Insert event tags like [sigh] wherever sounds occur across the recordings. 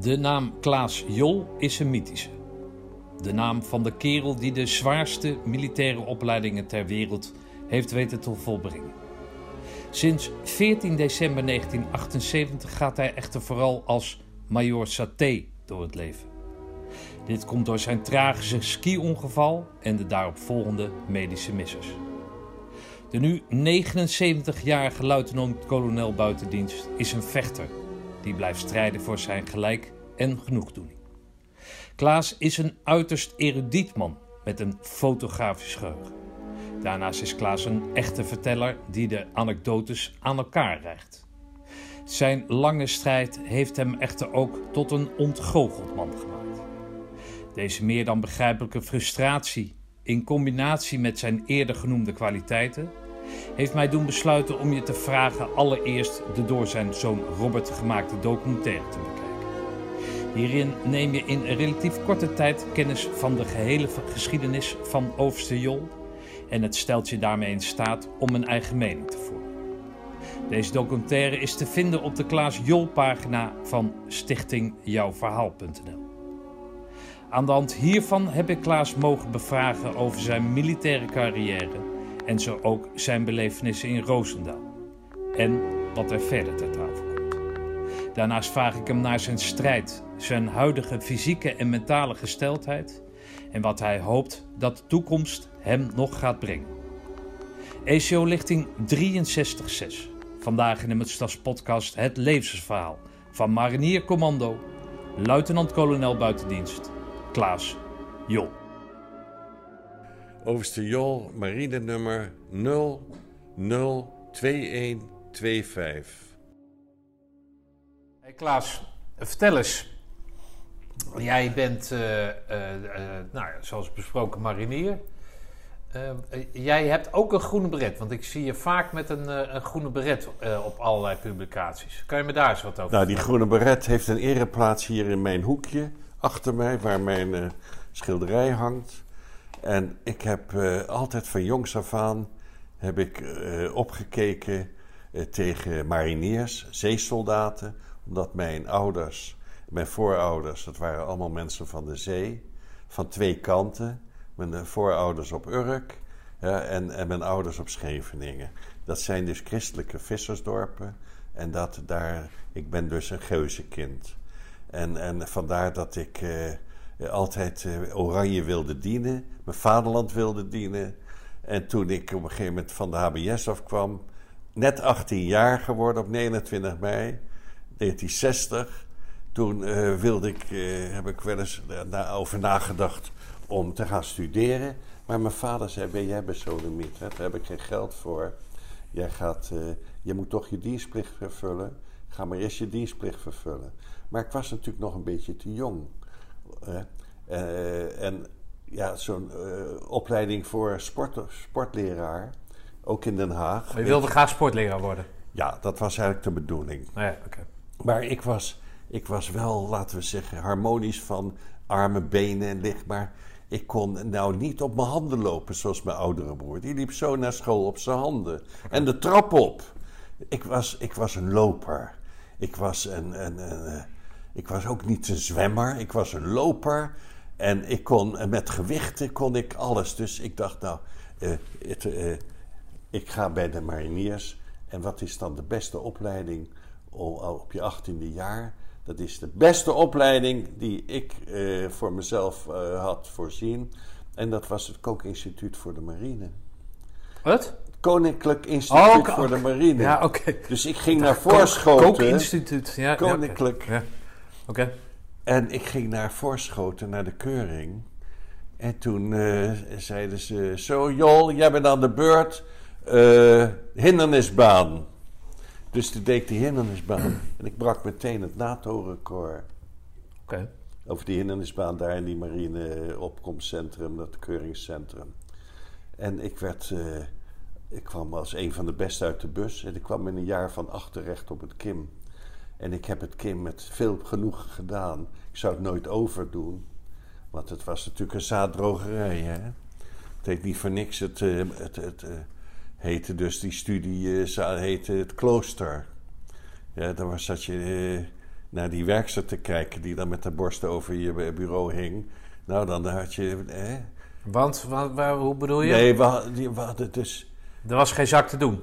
De naam Klaas Jol is een mythische. De naam van de kerel die de zwaarste militaire opleidingen ter wereld heeft weten te volbrengen. Sinds 14 december 1978 gaat hij echter vooral als Major Saté door het leven. Dit komt door zijn tragische ski-ongeval en de daaropvolgende medische missers. De nu 79-jarige luitenant-kolonel buitendienst is een vechter die blijft strijden voor zijn gelijk en genoegdoening. Klaas is een uiterst erudiet man met een fotografisch geheugen. Daarnaast is Klaas een echte verteller die de anekdotes aan elkaar rijgt. Zijn lange strijd heeft hem echter ook tot een ontgoocheld man gemaakt. Deze meer dan begrijpelijke frustratie, in combinatie met zijn eerder genoemde kwaliteiten, heeft mij doen besluiten om je te vragen allereerst de door zijn zoon Robert gemaakte documentaire te bekijken. Hierin neem je in relatief korte tijd kennis van de gehele geschiedenis van Overste Jol en het stelt je daarmee in staat om een eigen mening te vormen. Deze documentaire is te vinden op de Klaas Jol pagina van stichtingjouwverhaal.nl. Aan de hand hiervan heb ik Klaas mogen bevragen over zijn militaire carrière en zo ook zijn belevenissen in Roosendaal. En wat er verder ter tafel komt. Daarnaast vraag ik hem naar zijn strijd, zijn huidige fysieke en mentale gesteldheid en wat hij hoopt dat de toekomst hem nog gaat brengen. ECO lichting 63.6. Vandaag in de Mutstas podcast het levensverhaal van marinier commando, luitenant-kolonel buitendienst, Klaas Jol. Overste Jol, marinenummer 002125. Hey Klaas, vertel eens. Jij bent, eh, eh, eh, nou, ja, zoals besproken, marinier. Uh, jij hebt ook een groene beret, want ik zie je vaak met een, een groene beret uh, op allerlei publicaties. Kan je me daar eens wat over Nou, die groene beret heeft een ereplaats hier in mijn hoekje achter mij, waar mijn uh, schilderij hangt. En ik heb altijd van jongs af aan heb ik, opgekeken tegen mariniers, zeesoldaten, omdat mijn ouders, mijn voorouders, dat waren allemaal mensen van de zee, van twee kanten. Mijn voorouders op Urk en, mijn ouders op Scheveningen. Dat zijn dus christelijke vissersdorpen. En dat daar, ik ben dus een geuzenkind. En, en vandaar dat ik eh, altijd eh, oranje wilde dienen, mijn vaderland wilde dienen. En toen ik op een gegeven moment van de HBS afkwam, net 18 jaar geworden op 29 mei 1960, toen uh, wilde ik, heb ik wel eens over nagedacht om te gaan studeren. Maar mijn vader zei, ben jij besodemiet, daar heb ik geen geld voor. Jij gaat, uh, je moet toch je dienstplicht vervullen. Ga maar eerst je dienstplicht vervullen. Maar ik was natuurlijk nog een beetje te jong. Uh, en ja, zo'n uh, opleiding voor sport, sportleraar, ook in Den Haag. Maar je wilde graag sportleraar worden? Ja, dat was eigenlijk de bedoeling. Ja, okay. Maar ik was, ik was wel, laten we zeggen, harmonisch van armen, benen en licht. Maar ik kon nou niet op mijn handen lopen zoals mijn oudere broer. Die liep zo naar school op zijn handen. En de trap op. Ik was, ik was een loper. Ik was, een, een, een, ik was ook niet een zwemmer. Ik was een loper. En ik kon, met gewichten kon ik alles. Dus ik dacht, nou, uh, het, uh, ik ga bij de mariniers. En wat is dan de beste opleiding op je achttiende jaar? Dat is de beste opleiding die ik uh, voor mezelf had voorzien. En dat was het Kookinstituut voor de Marine. Wat? Koninklijk Instituut oh, okay. voor de Marine. Ja, oké. Okay. Dus ik ging naar Voorschoten. Kookinstituut, ja. Koninklijk. Ja, oké. Okay. En ik ging naar Voorschoten, naar de keuring. En toen uh, zeiden ze: Zo, Jol, jij bent aan de beurt. hindernisbaan. Dus toen deed ik die hindernisbaan. en ik brak meteen het NATO-record. Okay. Over die hindernisbaan daar in die marine opkomstcentrum, dat keuringscentrum. En ik werd... Uh, ik kwam als een van de beste uit de bus. En ik kwam in een jaar van achterrecht op het Kim. En ik heb het Kim met veel genoegen gedaan. Ik zou het nooit overdoen. Want het was natuurlijk een zaaddrogerij, hè. Het heet niet voor niks het... Uh, het, het uh, heette dus die studie uh, heette het klooster. Ja, daar was, zat je naar die werkster te kijken die dan met de borst over je bureau hing. Nou, dan had je. Eh? Want, wa- waar, hoe bedoel je? Nee, we, we hadden dus. Er was geen zak te doen.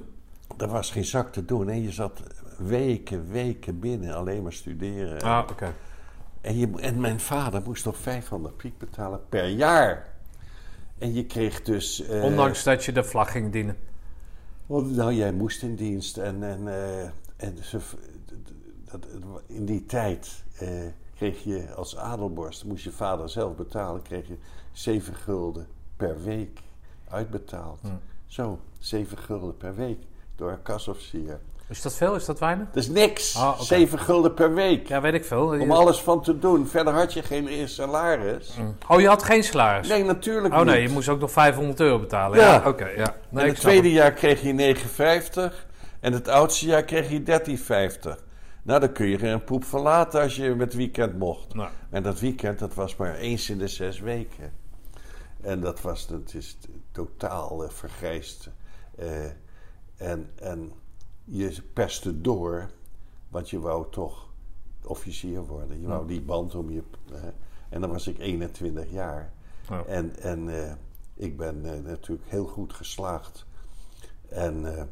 Er was geen zak te doen. En je zat weken, weken binnen alleen maar studeren. Ah, oké. En, je, en mijn vader moest nog 500 piek betalen per jaar. En je kreeg dus. eh, Ondanks dat je de vlag ging dienen. Want, nou, jij moest in dienst en, en, eh, en ze, dat, in die tijd eh, kreeg je als adelborst, moest je vader zelf betalen, kreeg je 7 gulden per week uitbetaald. Zo, 7 gulden per week door een kasofficier. Is dat veel? Is dat weinig? Dat is niks, Ah. 7 gulden per week. Ja, weet ik veel. Om alles van te doen. Verder had je geen salaris. Oh, je had geen salaris? Nee, natuurlijk Oh nee, niet. je moest ook nog 500 euro betalen. Ja. Ja, oké. ja. Nee, en het tweede jaar kreeg je 9,50 en het oudste jaar kreeg je 13,50. Nou, dan kun je er een poep van laten als je met weekend mocht. Nou. En dat weekend, dat was maar eens in de zes weken. En dat was, dat is totaal eh, vergrijsd. Eh, en, en je perste door, want je wou toch officier worden. Je wou die band om je... en dan was ik 21 jaar. En, en eh, ik ben eh, natuurlijk heel goed geslaagd. En eh,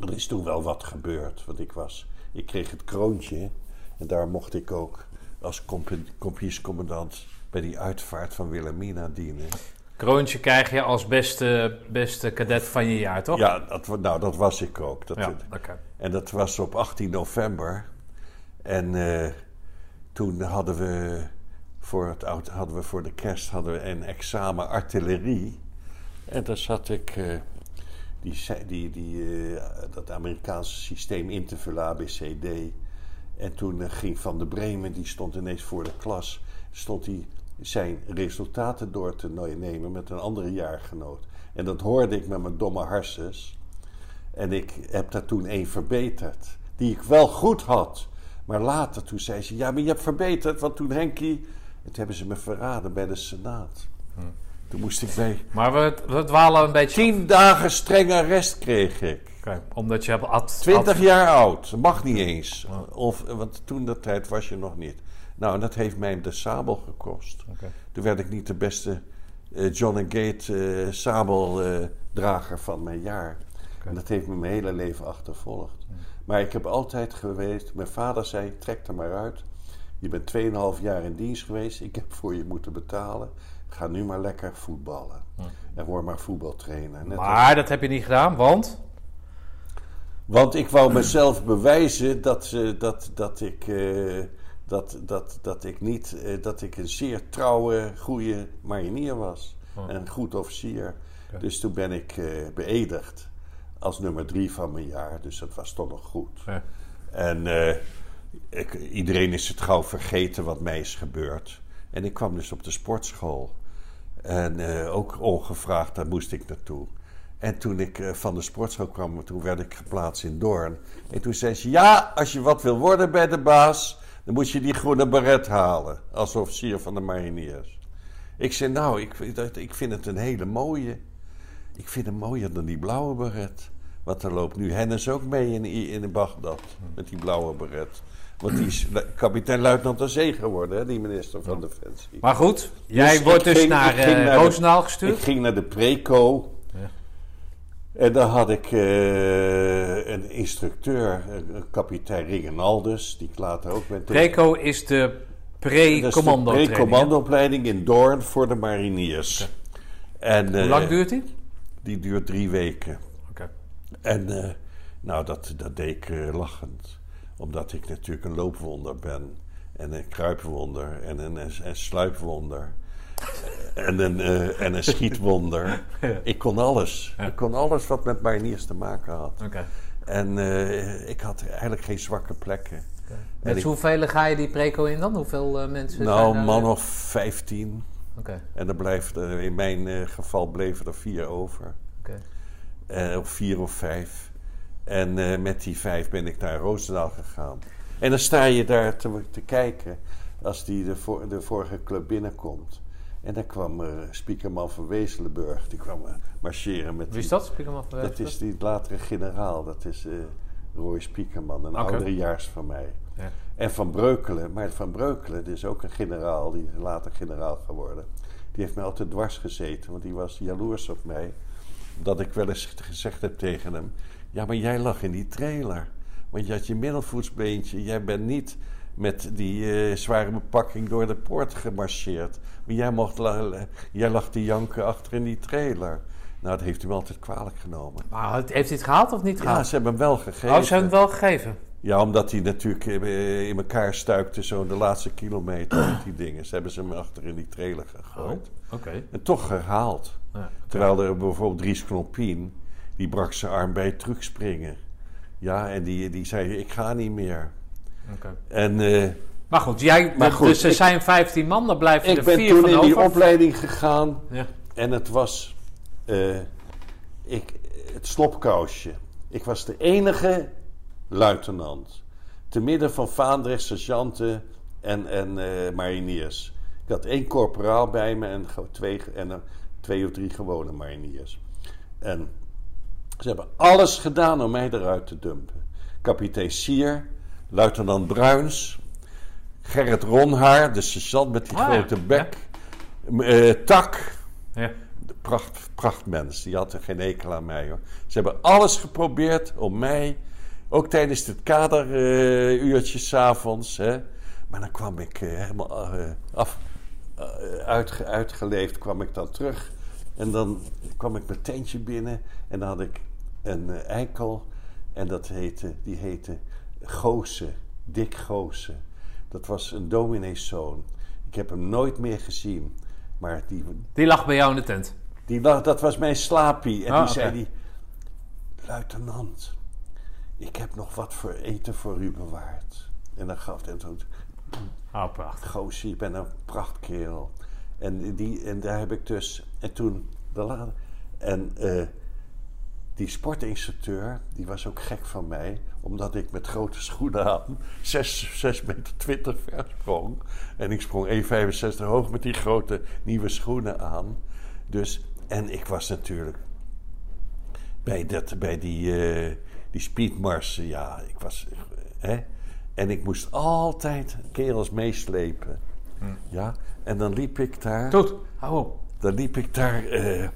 er is toen wel wat gebeurd. Want ik was... Ik kreeg het kroontje. En daar mocht ik ook als compagniescommandant... bij die uitvaart van Wilhelmina dienen. Kroontje krijg je als beste, beste cadet van je jaar, toch? Ja, dat, nou, dat was ik ook. Dat, Ja. En dat was op 18 november. En eh, toen hadden we voor, het hadden we voor de kerst hadden we een examen artillerie. En daar zat ik eh, die, die, die, eh, dat Amerikaanse systeem in te vullen, ABCD. En toen ging Van de Bremen, die stond ineens voor de klas, stond hij zijn resultaten door te nemen met een andere jaargenoot. En dat hoorde ik met mijn domme harses. En ik heb daar toen één verbeterd. Die ik wel goed had. Maar later toen zei ze, ja, maar je hebt verbeterd. Want toen Henkie... Het hebben ze me verraden bij de Senaat. Toen moest ik bij... Maar we, we dwalen een beetje... Tien dagen streng arrest kreeg ik. Oké, omdat je hebt ad, 20 ad- jaar oud. Dat mag niet eens. Of, want toen dat tijd was je nog niet. Nou, en dat heeft mij de sabel gekost. Toen werd ik niet de beste eh, John and Gate eh, sabeldrager van mijn jaar. En dat heeft me mijn hele leven achtervolgd. Maar ik heb altijd geweest... Mijn vader zei, trek er maar uit. Je bent 2,5 jaar in dienst geweest. Ik heb voor je moeten betalen. Ga nu maar lekker voetballen. En word maar voetbaltrainer. Net als- Maar dat heb je niet gedaan, want... want ik wou mezelf bewijzen dat, eh, dat, dat, ik, eh, dat, dat, dat ik niet, eh, dat ik een zeer trouwe, goede marinier was. En een goed officier. Dus toen ben ik eh, beëdigd als nummer drie van mijn jaar. Dus dat was toch nog goed. Ja. En eh, ik, iedereen is het gauw vergeten wat mij is gebeurd. En ik kwam dus op de sportschool. En ook ongevraagd, daar moest ik naartoe. En toen ik van de sportschool kwam, toen werd ik geplaatst in Doorn. En toen zei ze, ja, als je wat wil worden bij de baas... dan moet je die groene beret halen als officier van de mariniers. Ik zei, nou, ik, ik vind het een hele mooie. Ik vind hem mooier dan die blauwe beret. Want er loopt nu Hennis ook mee in, in Bagdad, met die blauwe beret. Want die is lu- kapitein-luitenant aan zee geworden, hè, die minister van Defensie. Maar goed, jij Dus wordt ik dus ging- naar, ik ging eh, Roosendaal Ik gestuurd. ging naar de Preco. Ja. En daar had ik eh, een instructeur, kapitein Ringenaldus, die ik later ook ben tegen- Preco is de Dat is de pre-commando training, hè? pre-commandoopleiding in Doorn voor de mariniers. En, Hoe eh, lang duurt die? Die duurt drie weken. Oké. En eh, nou, dat, dat deed ik lachend. Omdat ik natuurlijk een loopwonder ben. En een kruipwonder. En een, een sluipwonder. En, een, eh, en een [laughs] schietwonder. Ik kon alles. Ik kon alles wat met mariniers te maken had. En eh, ik had eigenlijk geen zwakke plekken. En Met ik- hoeveel ga je die preco in dan? Hoeveel eh, mensen nou, zijn man of 15. Oké, En er blijft, er- in mijn geval bleven er vier over. of vier of vijf. En met die vijf ben ik naar Roosendaal gegaan. En dan sta je daar te, te kijken als die de, voor, de vorige club binnenkomt. En dan kwam eh Spiekerman van Wezelenburg, die kwam eh, marcheren met Wie is dat? Hem af. eh, Dat is die latere generaal, dat is eh Roy Spiekerman, een Oké. ouderejaars van mij. Ja. En Van Breukelen, maar Van Breukelen, dat is ook een generaal, die is later generaal geworden. Die heeft mij altijd dwars gezeten, want die was jaloers op mij. Dat ik wel eens gezegd heb tegen hem: Ja, maar jij lag in die trailer. Want je had je middelvoetsbeentje. Jij bent niet met die eh, zware bepakking door de poort gemarcheerd. Maar jij, mocht jij lag te janken achter in die trailer. Nou, dat heeft hij me altijd kwalijk genomen. Maar heeft hij het gehaald of niet Ja, gehaald? ze hebben hem wel gegeven. oh, ze hebben het wel gegeven. Ja, omdat hij natuurlijk eh, in elkaar stuikte zo de laatste kilometer met die dingen. Ze hebben ze hem achter in die trailer gegooid. Oké. En toch gehaald. Ja. Terwijl er bijvoorbeeld Dries Knompien, die brak zijn arm bij het terugspringen. Ja, en die, die zei, ik ga niet meer. En eh, Maar goed, jij, Maar goed, dus er ik- zijn 15 man, dan blijven ik er ben vier toen van in die over. opleiding gegaan. Ja. En het was eh, ik, het slopkousje. Ik was de enige luitenant. Te midden van vaandrig, sergeanten en, en eh, mariniers. Ik had één corporaal bij me en, twee, en twee of drie gewone mariniers. En ze hebben alles gedaan om mij eruit te dumpen. Kapitein Sier, luitenant Bruins, Gerrit Ronhaar, de sergeant met die Ah, ja. grote bek, eh, Tak, Ja. pracht, prachtmens, die had geen ekel aan mij hoor. Ze hebben alles geprobeerd om mij, ook tijdens het kaderuurtje s s'avonds, hè. Maar dan kwam ik eh, helemaal eh, af, eh, uitge- uitgeleefd, kwam ik dan terug. En dan kwam ik mijn tentje binnen en dan had ik een eh, eikel. En dat heette, die heette Goose, Dick Goose. Dat was een domineeszoon. Ik heb hem nooit meer gezien. Maar die, Die lag bij jou in de tent. die, lag- dat was mijn slaapie. En Ah, die zei die... Luitenant, ik heb nog wat voor eten voor u bewaard. En dan gaf hij zo'n... Oh, prachtig. Goosje, ik ben een prachtkerel. En, die, en daar heb ik dus... En toen... De la- en eh, die sportinstructeur, die was ook gek van mij. Omdat ik met grote schoenen aan 6, 6 meter 20 ver sprong. En ik sprong 1,65 hoog met die grote nieuwe schoenen aan. Dus, en ik was natuurlijk bij, dat, bij die, eh die speedmarsen, ja, ik was... Hè? En ik moest altijd kerels meeslepen. Ja, en dan liep ik daar... Goed, hou op. Dan liep ik daar die,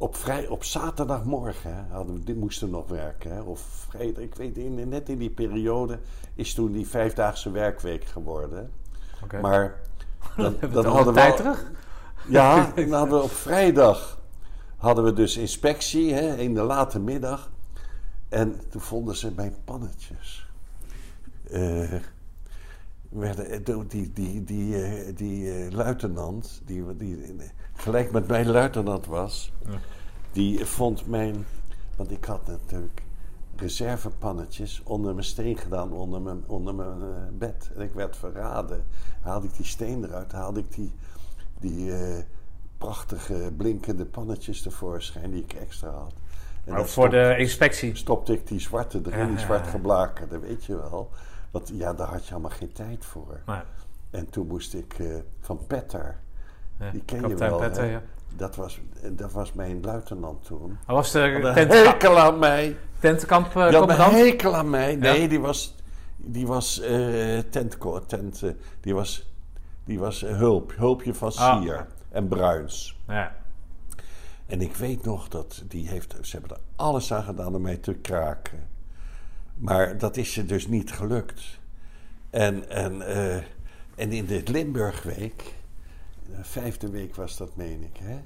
op, vrij, op zaterdagmorgen hè, hadden we, moesten we nog werken. Hè, of vrijdag, ik weet in, net in die periode is toen die vijfdaagse werkweek geworden. Maar [laughs] dan, hadden we tijd terug? ja, [laughs] dan hadden we op vrijdag hadden we dus inspectie hè, in de late middag. En toen vonden ze mijn pannetjes. Eh, werden, eh, die die, die, eh, die eh, luitenant, die, die gelijk met mijn luitenant was, die vond mijn. Want ik had natuurlijk reservepannetjes onder mijn steen gedaan, onder mijn, onder mijn eh, bed. En ik werd verraden. Haalde ik die steen eruit, haalde ik die, die eh, prachtige blinkende pannetjes tevoorschijn die ik extra had. En Maar voor de inspectie. stopte ik die zwarte erin, Ja, die ja, zwart geblakerde, weet je wel. Want ja, daar had je allemaal geen tijd voor. Nee. En toen moest ik eh, van Petter, Ja. die ken je Kapitein wel, Petter, hè? ja. Dat was, dat was mijn luitenant toen. Hij was de Had een tentkamp, hekel aan mij. tentkamp eh, Die had een hekel aan mij. Nee, die was, die was eh tentko- tent, eh, die was, die was eh, hulp, hulpje van Ah. Sier en Bruins. Ja. En ik weet nog dat die heeft, ze hebben er alles aan gedaan om mij te kraken. Maar dat is ze dus niet gelukt. En, en, eh, en in de Limburgweek, de vijfde week was dat, meen ik, hè?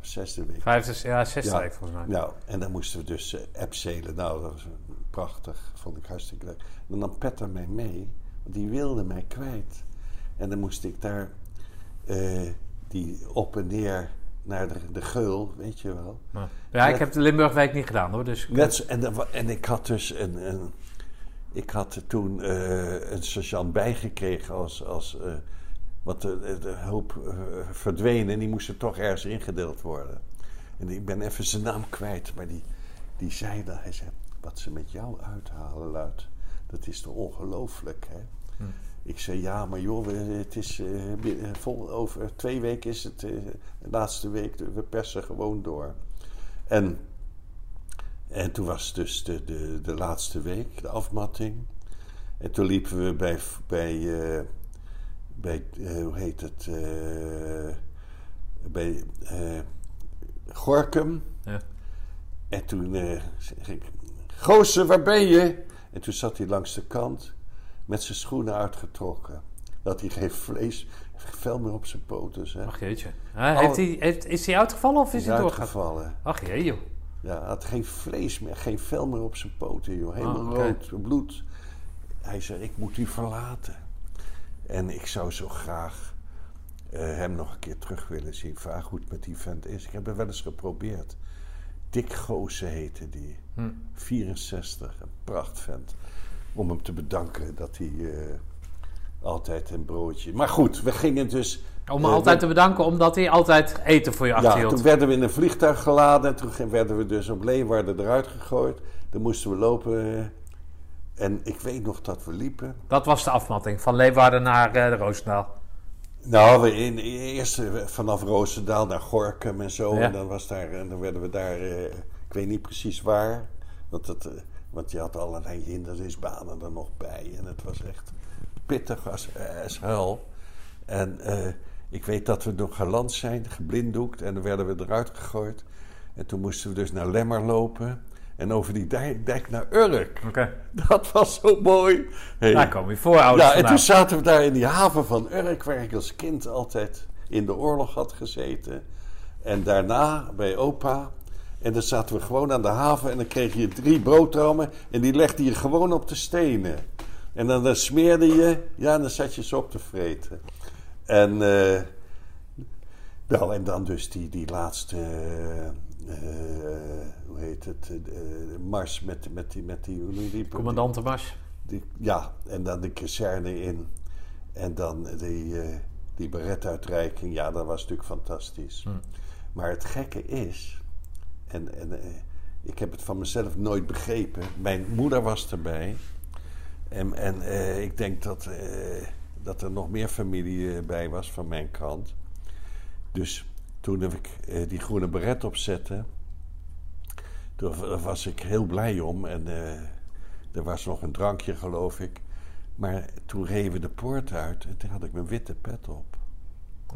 Zesde week. Vijfde, ja, zesde Ja. week volgens mij. Nou, en dan moesten we dus uh. Nou, dat was prachtig. Vond ik hartstikke leuk. En dan Petter mij mee, want die wilde mij kwijt. En dan moest ik daar eh, die op en neer naar de, de geul, weet je wel. Ja, ja ik heb de Limburgweek niet gedaan hoor. Dus Net, en, en ik had dus een, een ik had toen eh, een sergeant bijgekregen als, als eh, want de, de hulp eh, verdween en die moesten toch ergens ingedeeld worden. En ik ben even zijn naam kwijt, maar die, die zei dat, hij zei, wat ze met jou uithalen, luid, dat is toch ongelooflijk, hè? Ik zei, ja, maar joh, het is, eh, eh, vol, over twee weken is het, de laatste week, we persen gewoon door. En En toen was dus de, de, de laatste week, de afmatting. En toen liepen we bij, bij, bij eh, hoe heet het, eh, bij eh, Gorkum. Ja. En toen zeg ik, Goosse, waar ben je? En toen zat hij langs de kant met zijn schoenen uitgetrokken. Dat hij geen vlees, geen vel meer op zijn poten. Zeg. Ach jeetje. Hè, heeft hij, heeft, is hij uitgevallen of is hij doorgegaan? uitgevallen. Ach jee joh. Ja, hij had geen vlees meer, geen vel meer op zijn poten, joh. Helemaal Ah, oké. rood, bloed. Hij zei, ik moet u verlaten. En ik zou zo graag eh, hem nog een keer terug willen zien. Vraag hoe het met die vent is. Ik heb het wel eens geprobeerd. Dick Goosen heette die. Hm. 64, een prachtvent. Om hem te bedanken dat hij eh, altijd een broodje... Maar goed, we gingen dus... Om eh, altijd te bedanken omdat hij altijd eten voor je ja, achterhield. toen werden we in een vliegtuig geladen. En toen werden we dus op Leeuwarden eruit gegooid. Dan moesten we lopen. En ik weet nog dat we liepen. Dat was de afmatting van Leeuwarden naar eh, Roosendaal. Nou, we in, eerst eh, vanaf Roosendaal naar Gorkum en zo. Ja. En dan, was daar, en dan werden we daar, eh, ik weet niet precies waar. Want, het, eh, want je had allerlei hindernisbanen er nog bij. En het was echt pittig als, als hel. En ik weet dat we nog geland zijn, geblinddoekt. En dan werden we eruit gegooid. En toen moesten we dus naar Lemmer lopen. En over die dijk, dijk naar Urk. Oké. Dat was zo mooi. Hey. Daar kom je voorouders Ja, en toen zaten we daar in die haven van Urk, waar ik als kind altijd in de oorlog had gezeten. En daarna bij opa. En dan zaten we gewoon aan de haven en dan kreeg je drie broodrammen en die legde je gewoon op de stenen. En dan, dan smeerde je, ja, en dan zat je ze op te vreten. En, eh, nou, en dan dus die, die laatste, eh, hoe heet het, eh, mars met, met die, met die, hoe noem je die? Die, ja, en dan de kazerne in. En dan die, eh die beretuitreiking. Ja, dat was natuurlijk fantastisch. Hm. Maar het gekke is... En, en eh, ik heb het van mezelf nooit begrepen. Mijn moeder was erbij. En, en eh, ik denk dat, eh, dat er nog meer familie eh, bij was van mijn kant. Dus toen ik eh, die groene beret opzette... Toen wa- was ik heel blij om. En eh, er was nog een drankje, geloof ik. Maar toen reden we de poort uit en toen had ik mijn witte pet op.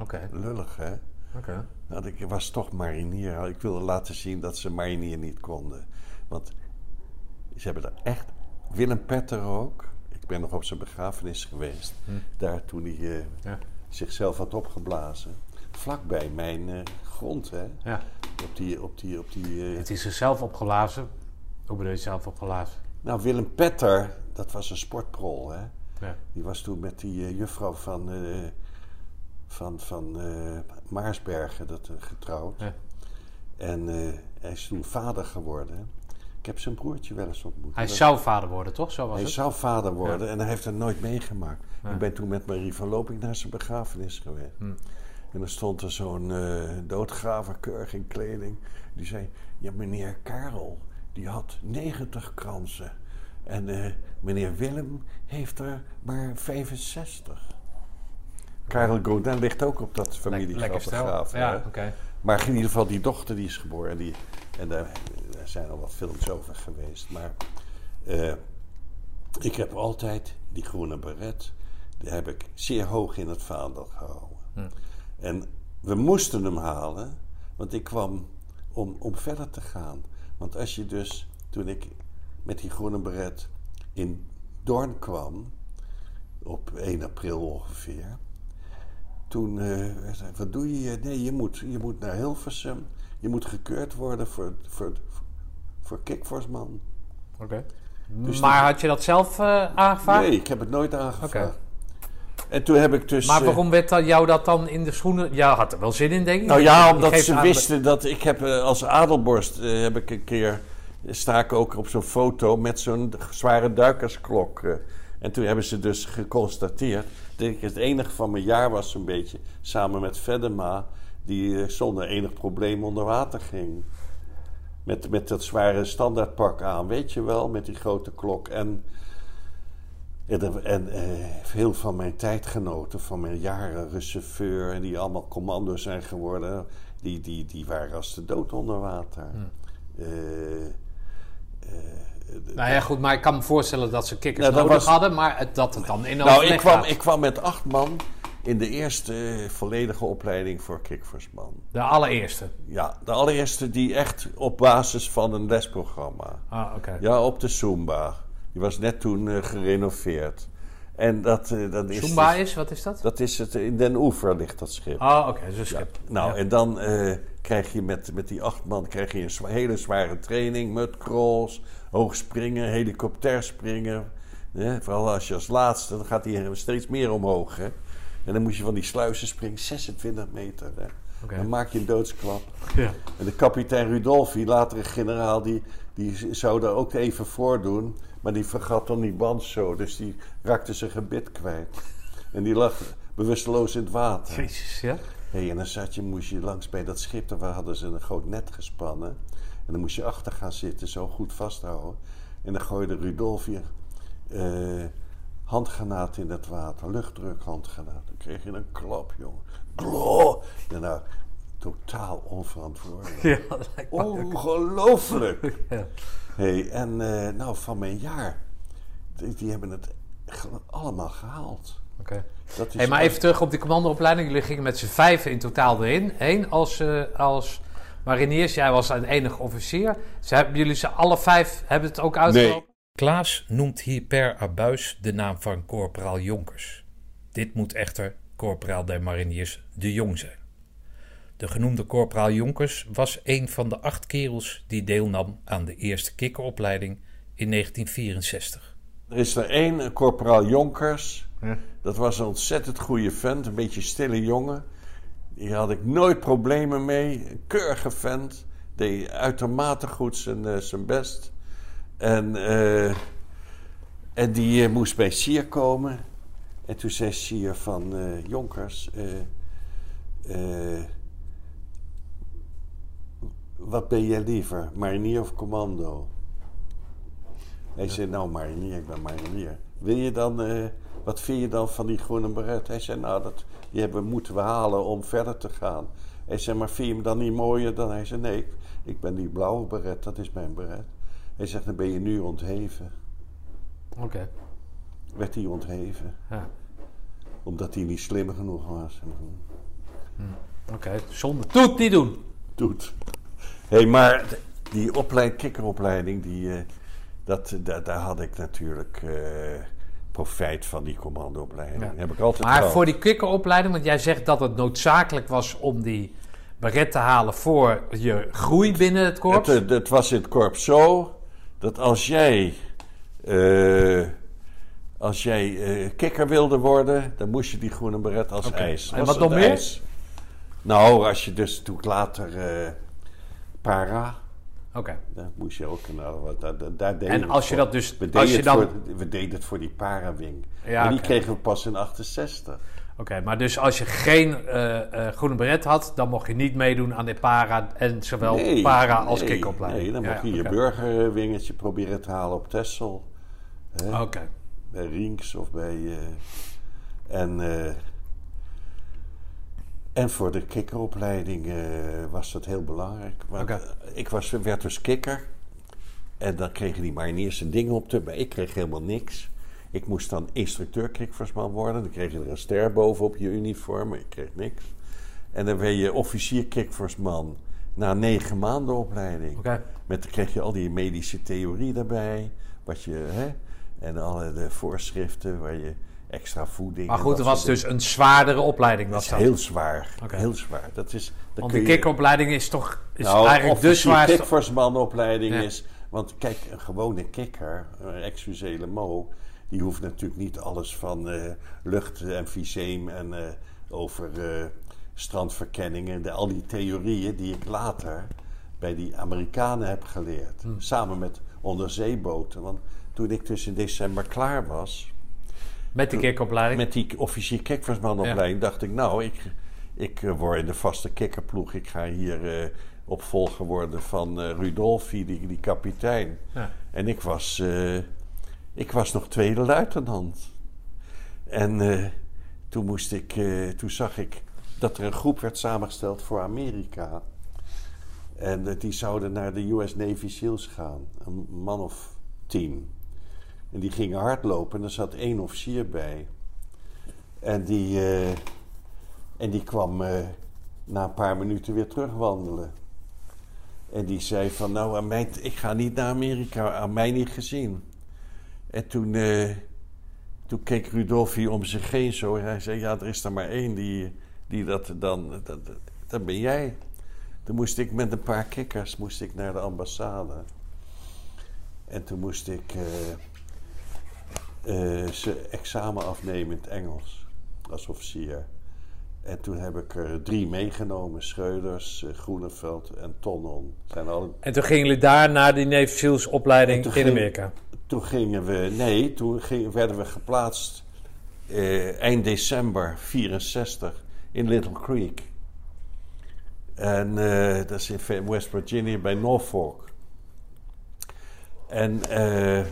Oké. Lullig, hè? Oké. Nou, ik was toch marinier. Ik wilde laten zien dat ze marinier niet konden. Want ze hebben er echt... Willem Petter ook. Ik ben nog op zijn begrafenis geweest. Hm. Daar toen hij eh, Ja. zichzelf had opgeblazen. Vlakbij mijn eh, grond, hè? Ja. Op die... Op die, op die eh, Heeft hij zichzelf opgelazen? Hoe bedoel je zelf opgelazen? Nou, Willem Petter, dat was een sportprol, hè? Ja. Die was toen met die eh, juffrouw van, van, van Maarsbergen dat, getrouwd. Ja. En hij is toen vader geworden. Ik heb zijn broertje wel eens ontmoet. Hij Dat- zou vader worden, toch? Zo was hij het? zou vader worden en hij heeft het nooit meegemaakt. Ik ben toen met Marie van Loping naar zijn begrafenis geweest. Hm. En dan stond er zo'n doodgraver keurig in kleding. Die zei, ja meneer Karel, die had 90 kransen. En eh, meneer Willem heeft er maar 65. Karel Godin ligt ook op dat familiegraf Lekker stel. begraven. Ja, oké. Maar in ieder geval, die dochter die is geboren. En, die, en daar, daar zijn al wat films over geweest. Maar eh, ik heb altijd die groene beret. Die heb ik zeer hoog in het vaandel gehouden. Hm. En we moesten hem halen. Want ik kwam om, om verder te gaan. Want als je dus, toen ik met die groene beret in Doorn kwam. Op 1 april ongeveer. Toen, eh, werd hij, wat doe je hier? Nee, je moet, je moet naar Hilversum. Je moet gekeurd worden voor, voor, voor Kikvorsman. Oké. Dus maar had je dat zelf eh, aangevraagd? Nee, ik heb het nooit aangevraagd. En toen heb ik dus... Maar eh, waarom werd dat jou dat dan in de schoenen... Ja, had er wel zin in, denk ik. Nou ja, omdat ze wisten dat ik heb eh, als adelborst eh, heb ik een keer sta ik ook op zo'n foto met zo'n zware duikersklok. en toen hebben ze dus geconstateerd dat ik het enige van mijn jaar was zo'n beetje samen met Vedema die zonder enig probleem onder water ging. Met, met dat zware standaardpak aan, weet je wel, met die grote klok. En, en, en eh, veel van mijn tijdgenoten, van mijn jaren reserveur, en die allemaal commando zijn geworden, die, die, die waren als de dood onder water. Hm. Eh, Nou ja, goed, maar ik kan me voorstellen dat ze kikkers Nou, nodig was- hadden, maar het- dat het dan in Nou, ik kwam, gaat. ik kwam met acht man in de eerste eh, volledige opleiding voor Kikversman. De allereerste. Ja, de allereerste die echt op basis van een lesprogramma. Ah, oké. Ja, op de Zumba. Die was net toen eh, gerenoveerd. En dat, eh, dat is... Zumba dus- is, wat is dat? Dat is het, in Den Oever ligt dat schip. Oh, oké, een schip. Nou, Ja. en dan eh, krijg je met, met die acht man krijg je een zwa- hele zware training. Mudcrawls, hoog springen, helikopterspringen. Hè? Vooral als je als laatste, dan gaat hij steeds meer omhoog. Hè? En dan moet je van die sluizen springen, 26 meter. Hè? Dan maak je een doodsklap. Ja. En de kapitein Rudolfi, latere generaal, die, die zou daar ook even voor doen. Maar die vergat dan die band zo, dus die raakte zijn gebit kwijt. En die lag bewusteloos in het water. Jezus, ja? Hey, en dan zat je, moest je langs bij dat schip, daar hadden ze een groot net gespannen. En dan moest je achter gaan zitten, zo goed vasthouden. En dan gooide Rudolf je eh, handgranaat in het water, luchtdruk handgranaat. Dan kreeg je een klap, jongen. Glo! En nou, totaal onverantwoordelijk. Ja, dat lijkt. Ongelooflijk! [laughs] Ja. Hey, en eh, nou, van mijn jaar, die, die hebben het allemaal gehaald. Oké. Dat is Hey, maar even terug op die commandoopleiding. Jullie gingen met z'n vijven in totaal erin. Heen als, eh, als mariniers. Jij was een enige officier. Ze hebben jullie ze alle vijf hebben het ook uitgelopen? Klaas noemt hier per abuis de naam van corporaal Jonkers. Dit moet echter corporaal der mariniers de Jong zijn. De genoemde corporaal Jonkers was een van de acht kerels die deelnam aan de eerste kikkeropleiding in 1964. Er is er één, een corporaal Jonkers. Dat was een ontzettend goede vent, een beetje stille jongen. Die had ik nooit problemen mee. Een keurige vent. Deed uitermate goed zijn, eh, zijn best. En, eh, en die eh, moest bij Sier komen. En toen zei Sier van eh, Jonkers... eh, eh, wat ben jij liever, marinier of commando? Hij zei, nou marinier, ik ben marinier. Wil je dan, wat vind je dan van die groene beret? Hij zei, nou, dat, die hebben, moeten we halen om verder te gaan. Hij zei, maar vind je hem dan niet mooier dan? Hij zei, nee, ik, ik ben die blauwe beret, dat is mijn beret. Hij zegt, dan ben je nu ontheven. Oké. Werd hij ontheven, Ja. Omdat hij niet slim genoeg was. Oké. Zonde. Doe het niet doen. doet. Hé, hey, maar die opleiding, kikkeropleiding, die, eh, dat, daar, daar had ik natuurlijk eh, profijt van die commandoopleiding. Ja. Heb ik altijd Maar gehad. voor die kikkeropleiding, want jij zegt dat het noodzakelijk was om die beret te halen voor je groei binnen het korps. Het, het was in het korps zo dat als jij, eh, als jij eh, kikker wilde worden, dan moest je die groene beret als ijs. En wat nog meer? ijs. Nou, als je dus toen later eh, para, Oké. moest je ook, nou, daar, deden En als je voor. dat dus- we deden, als je het dan- voor, we deden het voor die parawing. Ja, en die kregen we pas in 68. Oké, maar dus als je geen eh, groene beret had, dan mocht je niet meedoen aan de para en zowel Nee, para als nee, kikkeropleiding. Nee, dan Ja, mocht je je burgerwingetje proberen te halen op Texel. Hè? Oké. Bij Rinks of bij. eh, en, eh, en voor de kikkeropleiding eh, was dat heel belangrijk. Want ik was, werd dus kikker. En dan kregen die mariniers een ding op te. Maar ik kreeg helemaal niks. Ik moest dan instructeur kikversman worden. Dan kreeg je er een ster bovenop je uniform. Maar ik kreeg niks. En dan werd je officier kikversman na negen maanden opleiding. Oké. Met, dan kreeg je al die medische theorie daarbij. Wat je, hè, en alle de voorschriften waar je extra voeding... Maar goed, dat er was dus een zwaardere opleiding. Was Dat is heel zwaar. Heel zwaar. Dat is, Want je- kikkeropleiding is toch is nou, eigenlijk de zwaarste... kikversmanopleiding Ja. is... Want kijk, een gewone kikker, een excusele mo... die hoeft natuurlijk niet alles van eh, lucht- en viseem... en eh, over eh, strandverkenningen... De, al die theorieën die ik later bij die Amerikanen heb geleerd. Hmm. Samen met onderzeeboten. Want toen ik dus in december klaar was... Met die kikkeropleiding. Met die officier kikversmanopleiding dacht ik, nou, ik, ik eh, word in de vaste kikkerploeg. Ik ga hier eh, opvolger worden van eh, Rudolfi, die, die kapitein. Ja. En ik was, ik was nog tweede luitenant. En toen, moest ik, toen zag ik dat er een groep werd samengesteld voor Amerika. En die zouden naar de US Navy SEALs gaan. Een man of tien. En die gingen hardlopen en er zat één officier bij. En die, eh, en die kwam eh, na een paar minuten weer terugwandelen. En die zei van, nou, aan ik ga niet naar Amerika, aan mij niet gezien. En toen, eh, toen keek Rudolfi om zich heen zo. En hij zei, ja, er is er maar één die, die dat dan... Dat, dat, ben jij. Toen moest ik met een paar kikkers moest ik naar de ambassade. En toen moest ik eh, ze examen afnemen in het Engels als officier. En toen heb ik er drie meegenomen: Schreuders, eh, Groeneveld en Tonnon. Zijn alle... En toen gingen jullie daar naar die Navy opleiding in ging- Amerika. Toen gingen we, nee, toen werden we geplaatst eh, eind december 64 in Little Creek. En eh, dat is in West Virginia bij Norfolk. En, eh,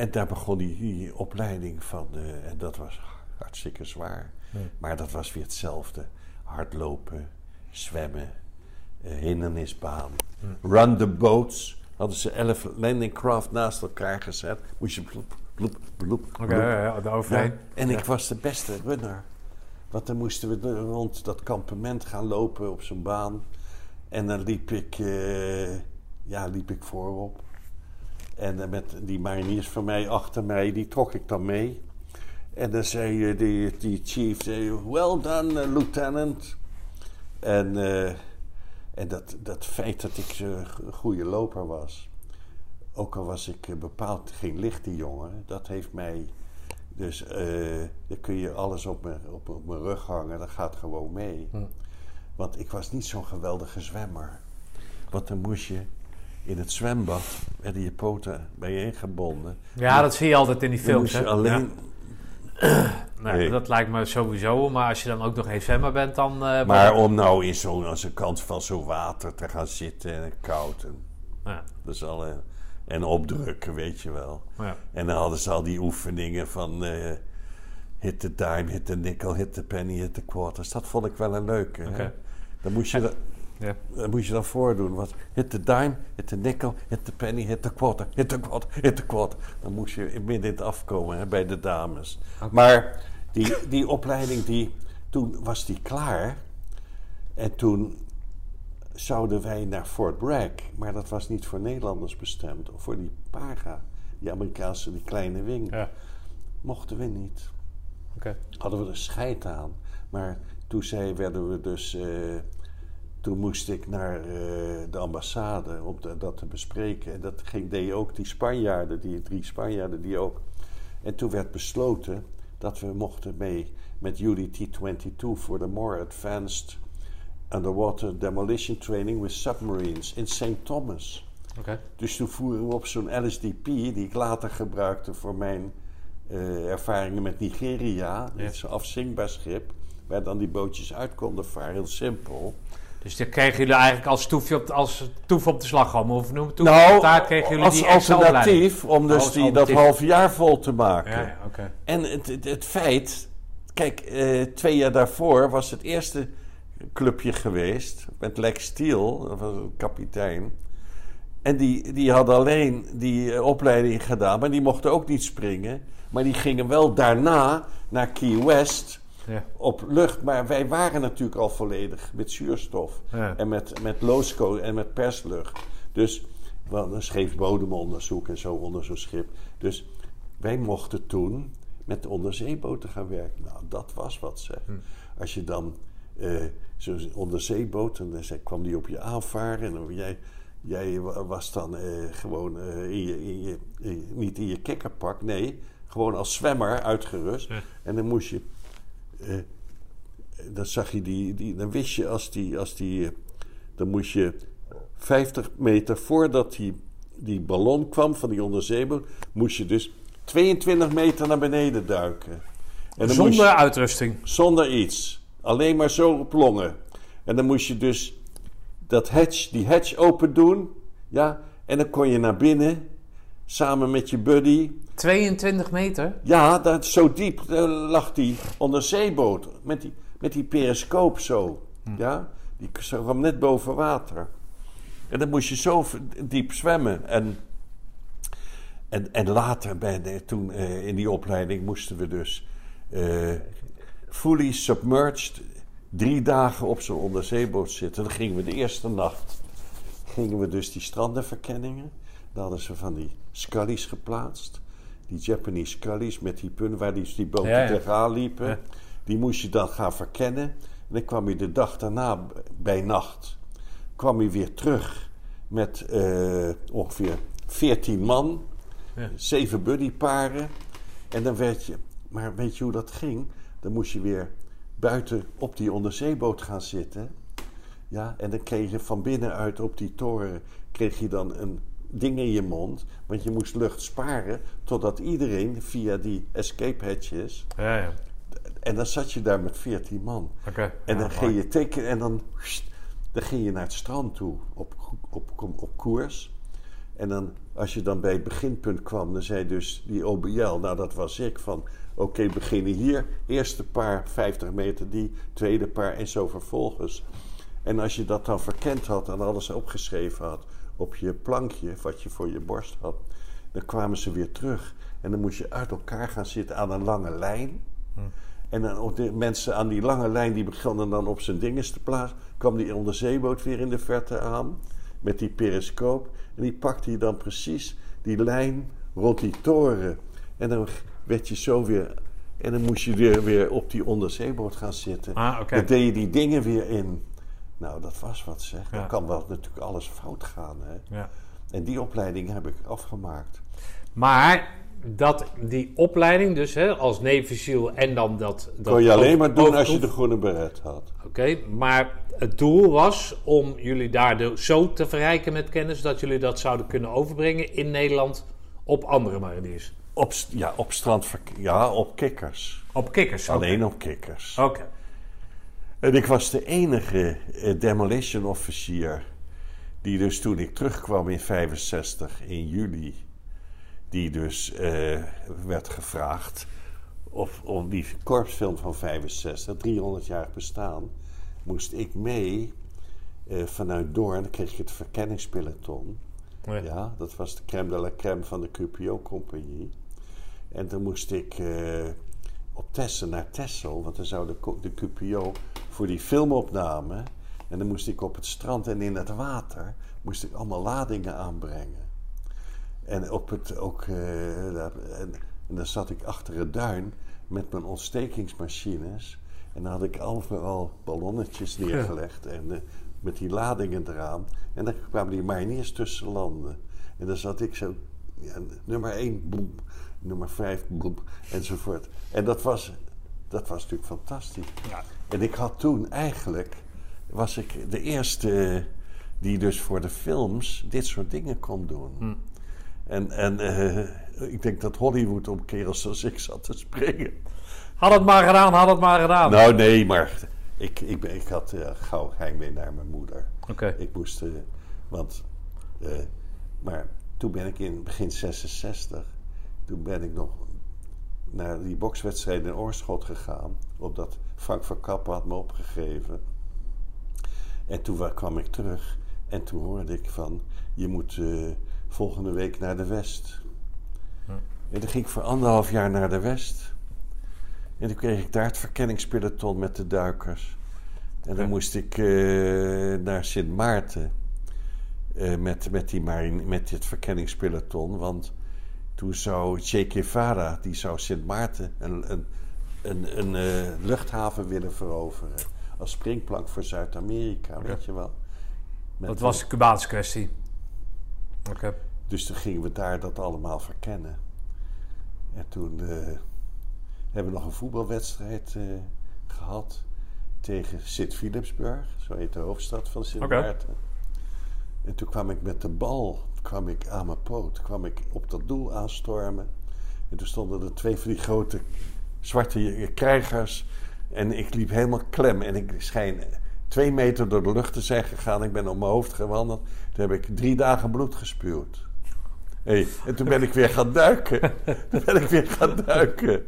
en daar begon die, die opleiding van, eh, en dat was hartstikke zwaar. Maar dat was weer hetzelfde. Hardlopen, zwemmen, eh, hindernisbaan. Run the boats. Hadden ze elf landing craft naast elkaar gezet. Moest je bloep, bloep, bloep, Oké, ja. Ja, en ik was de beste runner. Want dan moesten we rond dat kampement gaan lopen op zo'n baan. En dan liep ik, eh, ja, liep ik voorop. En dan met die mariniers van mij achter mij, die trok ik dan mee. En dan zei eh, die, die chief, zei, well done, eh, lieutenant. En, eh, en dat, dat feit dat ik zo'n goede loper was, ook al was ik eh, bepaald geen lichte jongen, dat heeft mij. Dus eh dan kun je alles op mijn, op, op mijn rug hangen, dat gaat gewoon mee. Want ik was niet zo'n geweldige zwemmer. Want dan moest je in het zwembad, werden je poten bijeengebonden. Ja, dat zie je altijd in die films. Hè? alleen, Ja. [clears throat] Nee, Nee. Dat lijkt me sowieso. Maar als je dan ook nog geen zwemmer bent, dan... eh, Maar om nou in zo'n aan de kant van zo'n water te gaan zitten en koud. En, Ja, dat is al, eh, en opdrukken, weet je wel. ja. En dan hadden ze al die oefeningen van eh, hit the dime, hit the nickel, hit the penny, hit the quarters. Dat vond ik wel een leuke. Oké. Dan moest je dat, Ja. dat moest je dan voordoen. Wat, hit the dime, hit the nickel, hit the penny, hit the quarter, hit the quarter, hit the quarter. Dan moest je midden in het afkomen hè, bij de dames. Maar die, die opleiding, die, toen was die klaar. En toen zouden wij naar Fort Bragg. Maar dat was niet voor Nederlanders bestemd. Of voor die Paga. Die Amerikaanse, die kleine wing. Ja. Mochten we niet. Hadden we er scheid aan. Maar toen zei, werden we dus... eh, toen moest ik naar eh, de ambassade om dat te bespreken. En dat ging, deden ook die Spanjaarden, die drie Spanjaarden, die ook. En toen werd besloten dat we mochten mee met UDT-22 voor de more advanced underwater demolition training with submarines in St. Thomas. Oké. Dus toen voeren we op zo'n LSDP, die ik later gebruikte voor mijn eh, ervaringen met Nigeria. Ja. Dat is een afzinkbaar schip, waar dan die bootjes uit konden varen. Heel simpel. Dus daar kregen jullie eigenlijk als toefje op, de- als toef op de slagroom, of noem het toe. nou, kregen jullie als die alternatief om dus die, dat half jaar vol te maken. Ja. En het, het, het feit, kijk, eh, twee jaar daarvoor was het eerste clubje geweest met Lex Steel, dat was een kapitein. En die, die hadden alleen die eh, opleiding gedaan, maar die mochten ook niet springen. Maar die gingen wel daarna naar Key West Ja. op lucht. Maar wij waren natuurlijk al volledig met zuurstof. Ja. En met, met LOSCO en met perslucht. Dus wel een scheef bodemonderzoek en zo onder zo'n schip. Dus wij mochten toen met de onderzeeboten gaan werken. Nou, dat was wat zeg. Als je dan eh, zo'n onderzeeboot, en dan zei- kwam die op je aanvaren. En dan jij, jij wa- was dan eh, gewoon eh, in je, in je, in- niet in je kikkerpak, nee. Gewoon als zwemmer uitgerust. Ja. En dan moest je eh, dan zag je die, die dan wist je als die, als die eh, dan moest je 50 meter voordat die, die ballon kwam van die onderzeeboot, moest je dus 22 meter naar beneden duiken. En dan Zonder je- uitrusting. zonder iets. Alleen maar zo op longen. En dan moest je dus dat hatch, die hatch open doen. Ja, en dan kon je naar binnen. Samen met je buddy. 22 meter? Ja, dat, zo diep eh, lag die onderzeeboot. Met die, met die periscoop zo. Ja? Die kwam net boven water. En dan moest je zo diep zwemmen. En, en, en later, bij de, toen uh, in die opleiding, moesten we dus uh, fully submerged drie dagen op zo'n onderzeeboot zitten. Dan gingen we de eerste nacht, gingen we dus die strandenverkenningen. Dan hadden ze van die scullies geplaatst. Die Japanese scullies met die punt waar die, die boten ja, ja. tegenaan liepen. Die moest je dan gaan verkennen. En dan kwam je de dag daarna bij nacht. Kwam je weer terug met uh, ongeveer 14 man. Zeven buddyparen. En dan werd je... Maar weet je hoe dat ging? Dan moest je weer buiten op die onderzeeboot gaan zitten. Ja, en dan kreeg je van binnenuit op die toren... kreeg je dan een ding in je mond. Want je moest lucht sparen totdat iedereen via die escape hatches. Ja, ja. En dan zat je daar met 14 man. Okay. En dan ging je tekenen en dan, dan ging je naar het strand toe op, op, op, op koers. En dan, als je dan bij het beginpunt kwam, dan zei dus die OBL, nou dat was ik, van oké, beginnen hier. Eerste paar 50 meter die, tweede paar en zo vervolgens. En als je dat dan verkend had en alles opgeschreven had, op je plankje, wat je voor je borst had, dan kwamen ze weer terug. En dan moest je uit elkaar gaan zitten aan een lange lijn. Hm. En dan de mensen aan die lange lijn die begonnen dan op zijn dinges te plaatsen. kwam die onderzeeboot weer in de verte aan met die periscoop. En die pakte hij dan precies die lijn rond die toren. En dan werd je zo weer. En dan moest je weer, weer op die onderzeeboot gaan zitten. Ah, okay. Dan deed je die dingen weer in. Nou, dat was wat zeg. Dan kan wel natuurlijk alles fout gaan. Hè? Ja. En die opleiding heb ik afgemaakt. Maar dat, die opleiding dus, hè, als Navy en dan dat... dat kon je alleen maar doen als je de groene beret had. Oké, maar het doel was om jullie daar de, zo te verrijken met kennis... dat jullie dat zouden kunnen overbrengen in Nederland op andere mariniers. Op, ja, op strand, ja, op kikkers. Op kikkers? Alleen op kikkers. Oké. En ik was de enige uh, demolition officier die dus toen ik terugkwam in 65 in juli, die dus uh, werd gevraagd of om die korpsfilm van 65, 300 jaar bestaan, moest ik mee uh, vanuit Doorn, dan kreeg je het verkenningspeloton. Ja. ja. dat was de crème de la crème van de QPO-compagnie. En dan moest ik op Tessen naar Tessel, want dan zou de, de QPO voor die filmopname. En dan moest ik op het strand en in het water moest ik allemaal ladingen aanbrengen. En op het ook. Uh, en, en, dan zat ik achter het duin met mijn ontstekingsmachines. En dan had ik overal ballonnetjes neergelegd. En uh, met die ladingen eraan. En dan kwamen die mariniers tussen landen. En dan zat ik zo. Ja, nummer 1, boem. Nummer 5, boem. Enzovoort. En dat was, dat was natuurlijk fantastisch. Ja. En ik had toen eigenlijk, was ik de eerste die dus voor de films dit soort dingen kon doen. Hm. En, en uh, ik denk dat Hollywood om kerels zoals ik zat te springen. Had het maar gedaan, had het maar gedaan. Nou nee, maar ik, ik, ik had uh, gauw heimwee naar mijn moeder. Oké. Ik moest, uh, want, maar toen ben ik in begin 66, toen ben ik nog naar die bokswedstrijd in Oorschot gegaan. Omdat Frank van Kappen had me opgegeven. En toen kwam ik terug en toen hoorde ik van... je moet uh, volgende week naar de West. Hm. En toen ging ik voor anderhalf jaar naar de West. En toen kreeg ik daar het verkenningspeloton met de duikers. En dan Ja. moest ik eh, naar Sint Maarten... eh, met, met, die marine, met dit verkenningspeloton. Want toen zou Che Guevara, die zou Sint Maarten een, een, een, een eh, luchthaven willen veroveren. Als springplank voor Zuid-Amerika, weet je wel. Met, Dat was de Cubaanse kwestie. Oké. Dus toen gingen we daar dat allemaal verkennen. En toen eh, hebben we nog een voetbalwedstrijd eh, gehad tegen Sint-Philipsburg. Zo heet de hoofdstad van Sint. Maarten. En toen kwam ik met de bal kwam ik aan mijn poot. kwam ik op dat doel aanstormen. En toen stonden er twee van die grote zwarte krijgers. En ik liep helemaal klem. En ik schijn twee meter door de lucht te zijn gegaan. Ik ben op mijn hoofd gewandeld. Toen heb ik drie dagen bloed gespuwd. Hey, en toen ben ik weer gaan duiken. [laughs] toen ben ik weer gaan duiken.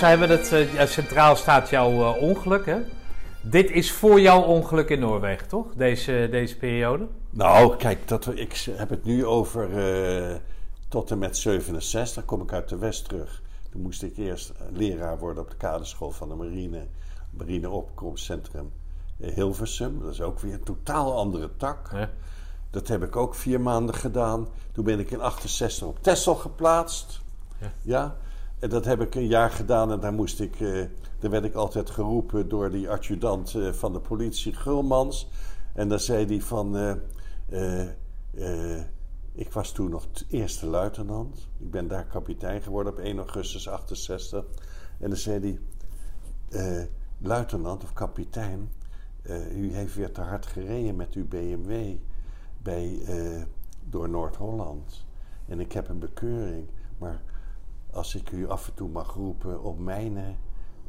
We hebben het, eh, centraal staat jouw eh, ongeluk, hè? Dit is voor jouw ongeluk in Noorwegen, toch? Deze, deze periode? Nou, kijk, dat, ik heb het nu over eh, tot en met 67. kom ik uit de West terug. Toen moest ik eerst leraar worden op de kaderschool van de marine. Marineopkomstcentrum Hilversum. Dat is ook weer een totaal andere tak. Ja. Dat heb ik ook vier maanden gedaan. Toen ben ik in 68 op Texel geplaatst. Ja. ja. En dat heb ik een jaar gedaan en daar moest ik... Uh, daar werd ik altijd geroepen door die adjudant uh, van de politie, Gulmans. En dan zei hij van... Uh, ik was toen nog eerste luitenant. Ik ben daar kapitein geworden op 1 augustus 68. En dan zei hij... luitenant of kapitein... u heeft weer te hard gereden met uw BMW bij, door Noord-Holland. En ik heb een bekeuring. Maar als ik u af en toe mag roepen op mijnen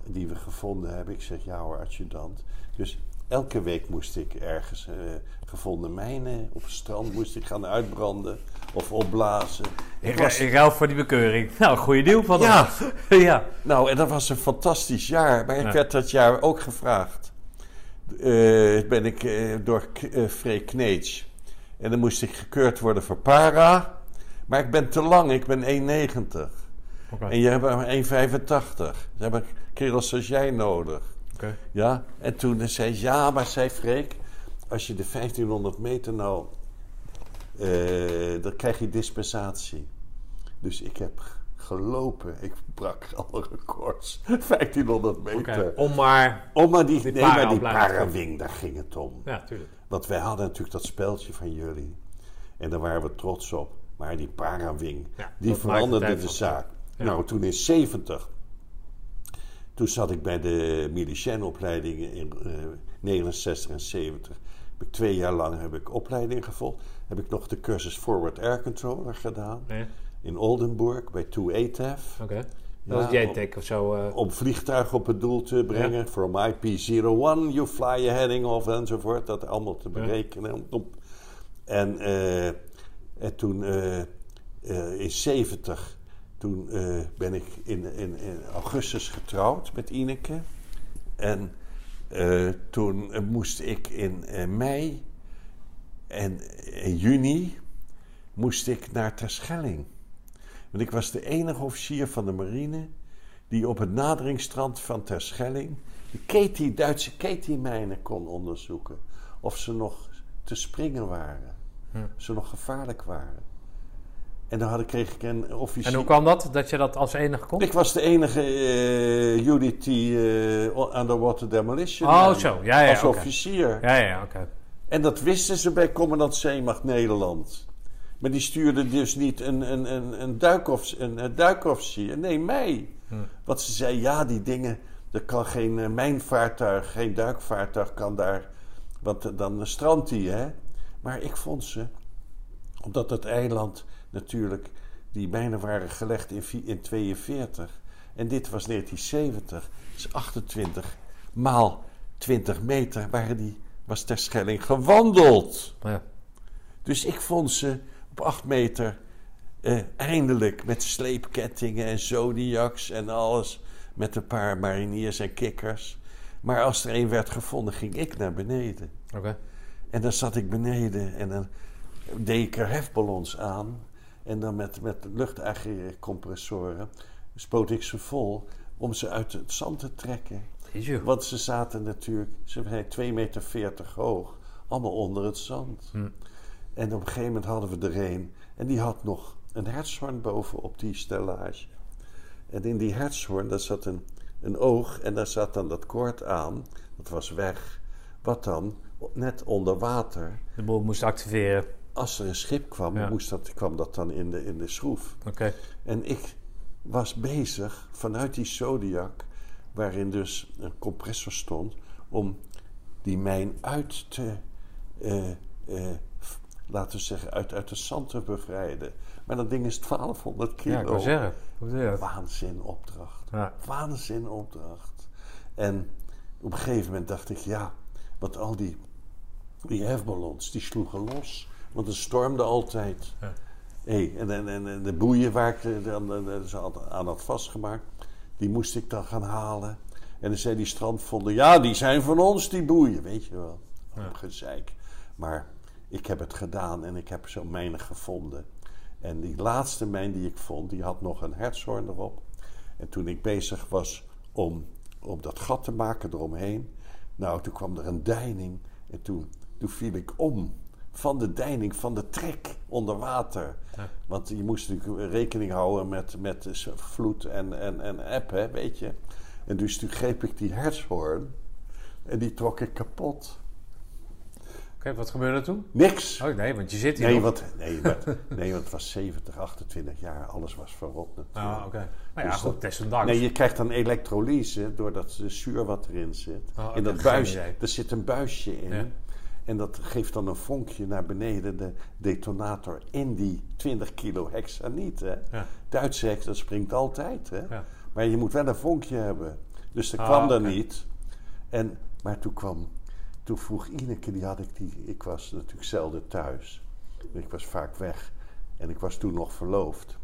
die we gevonden hebben. Ik zeg ja hoor, adjudant. Dus elke week moest ik ergens uh, gevonden mijnen op het strand moest ik gaan uitbranden of opblazen. Ik, was... ik ruil voor die bekeuring. Nou, goede deal van ja. [laughs] ja. Nou, en dat was een fantastisch jaar. Maar ik ja. werd dat jaar ook gevraagd. Uh, ben ik uh, door uh, Freek Kneets. En dan moest ik gekeurd worden voor para. Maar ik ben te lang, ik ben 1,90. Okay. En je hebt maar 1,85. Ze hebben kerels zoals jij nodig. Okay. Ja? En toen zei ze, ja, maar zei Freek, als je de 1500 meter nou, uh, dan krijg je dispensatie. Dus ik heb gelopen. Ik brak alle records. [laughs] 1500 meter. Okay. Om maar... Om maar die, nee, maar die parawing, daar ging het om. Ja, tuurlijk. Want wij hadden natuurlijk dat speltje van jullie. En daar waren we trots op. Maar die parawing, ja, die veranderde de zaak. Ja. Nou, toen in 70, toen zat ik bij de militiënopleiding in uh, 69 en 70. Heb ik twee jaar lang heb ik opleiding gevolgd. Heb ik nog de cursus Forward Air Controller gedaan. Ja. In Oldenburg bij 2ATF. Oké. Okay. Dat was JTEC of zo? Uh... Om vliegtuigen op het doel te brengen. Ja. From IP01, you fly a heading off enzovoort. Dat allemaal te berekenen. Ja. En, uh, en toen uh, in 70 toen uh, ben ik in, in, in, augustus getrouwd met Ineke. En uh, toen uh, moest ik in mei en in juni moest ik naar Terschelling. Want ik was de enige officier van de marine die op het naderingsstrand van Terschelling de Katie, Duitse Katie-mijnen kon onderzoeken. Of ze nog te springen waren. Hm. Of ze nog gevaarlijk waren. En dan had ik, kreeg ik een officier. En hoe kwam dat, dat je dat als enige kon? Ik was de enige uh, UDT uh, Underwater Demolition. Oh, zo. Ja, ja, als okay. officier. Ja, ja, oké. En dat wisten ze bij Commandant Zeemacht Nederland. Maar die stuurde dus niet een, een, een, een, duikoff, een, een duikofficier. Nee, mij. Hm. Want ze zei, ja, die dingen... Er kan geen uh, mijnvaartuig, geen duikvaartuig kan daar... Want dan strandt die, hè. Maar ik vond ze... Omdat het eiland natuurlijk die mijnen waren gelegd in 1942. En dit was 1970. Dus 28 maal 20 meter waren die, was ter Schelling gewandeld. Ja. Dus ik vond ze op 8 meter eh, eindelijk met sleepkettingen en zodiacs en alles. Met een paar mariniers en kikkers. Maar als er een werd gevonden, ging ik naar beneden. En dan zat ik beneden en dan deed ik er hefballons aan. En dan met, met luchtagrecompressoren spoot ik ze vol om ze uit het zand te trekken. Jezus. Want ze zaten natuurlijk, ze zijn 2,40 meter hoog, allemaal onder het zand. Hm. En op een gegeven moment hadden we er een en die had nog een hertshoorn boven op die stellage. En in die hertshoorn, daar zat een, een oog en daar zat dan dat koord aan, dat was weg, wat dan net onder water. De boel moest activeren als er een schip kwam, Ja. moest dat, kwam dat dan in de, in de schroef. Oké. En ik was bezig vanuit die Zodiac, waarin dus een compressor stond, om die mijn uit te, eh, eh, laten we zeggen, uit, uit het zand te bevrijden. Maar dat ding is 1200 kilo. Ja, ik wil zeggen. Hoe? Waanzin opdracht. Ja. Waanzin opdracht. En op een gegeven moment dacht ik, ja, want al die, die hefballons, die sloegen los. Want het stormde altijd. Ja. Hey, en, en, en, de boeien waar ik dan, aan had vastgemaakt, Die moest ik dan gaan halen. En dan zei die strandvonden, ja, die zijn van ons, die boeien, weet je wel. Ja. Gezeik. Maar ik heb het gedaan en ik heb zo mijnen gevonden. En die laatste mijn die ik vond, die had nog een hertshoorn erop. En toen ik bezig was om, om dat gat te maken eromheen, nou, toen kwam er een deining. En toen, toen viel ik om van de deining, van de trek onder water. Ja. Want je moest natuurlijk rekening houden met, met vloed en, en, en eb, hè, weet je. En dus toen greep ik die hertshoorn en die trok ik kapot. Oké, wat gebeurde er toen? Niks. Oh nee, want je zit hier Nee, nog. want, [laughs] nee, maar, nee, want het was 70, 28 jaar. Alles was verrot natuurlijk. Ah, oké. Nou ja, Dus goed, desondanks. Nee, je krijgt dan elektrolyse door dat eh, zuur wat erin zit. Oh, in dat buisje, er zit een buisje in. Ja. En dat geeft dan een vonkje naar beneden, de detonator, in die 20 kilo hexaniet. Hè. Ja. Duitse hex, dat springt altijd. Hè. Ja. Maar je moet wel een vonkje hebben. Dus dat Ah, kwam er oké. niet. En, maar toen kwam, toen vroeg Ineke, die had ik, die, ik was natuurlijk zelden thuis. Ik was vaak weg. En ik was toen nog verloofd.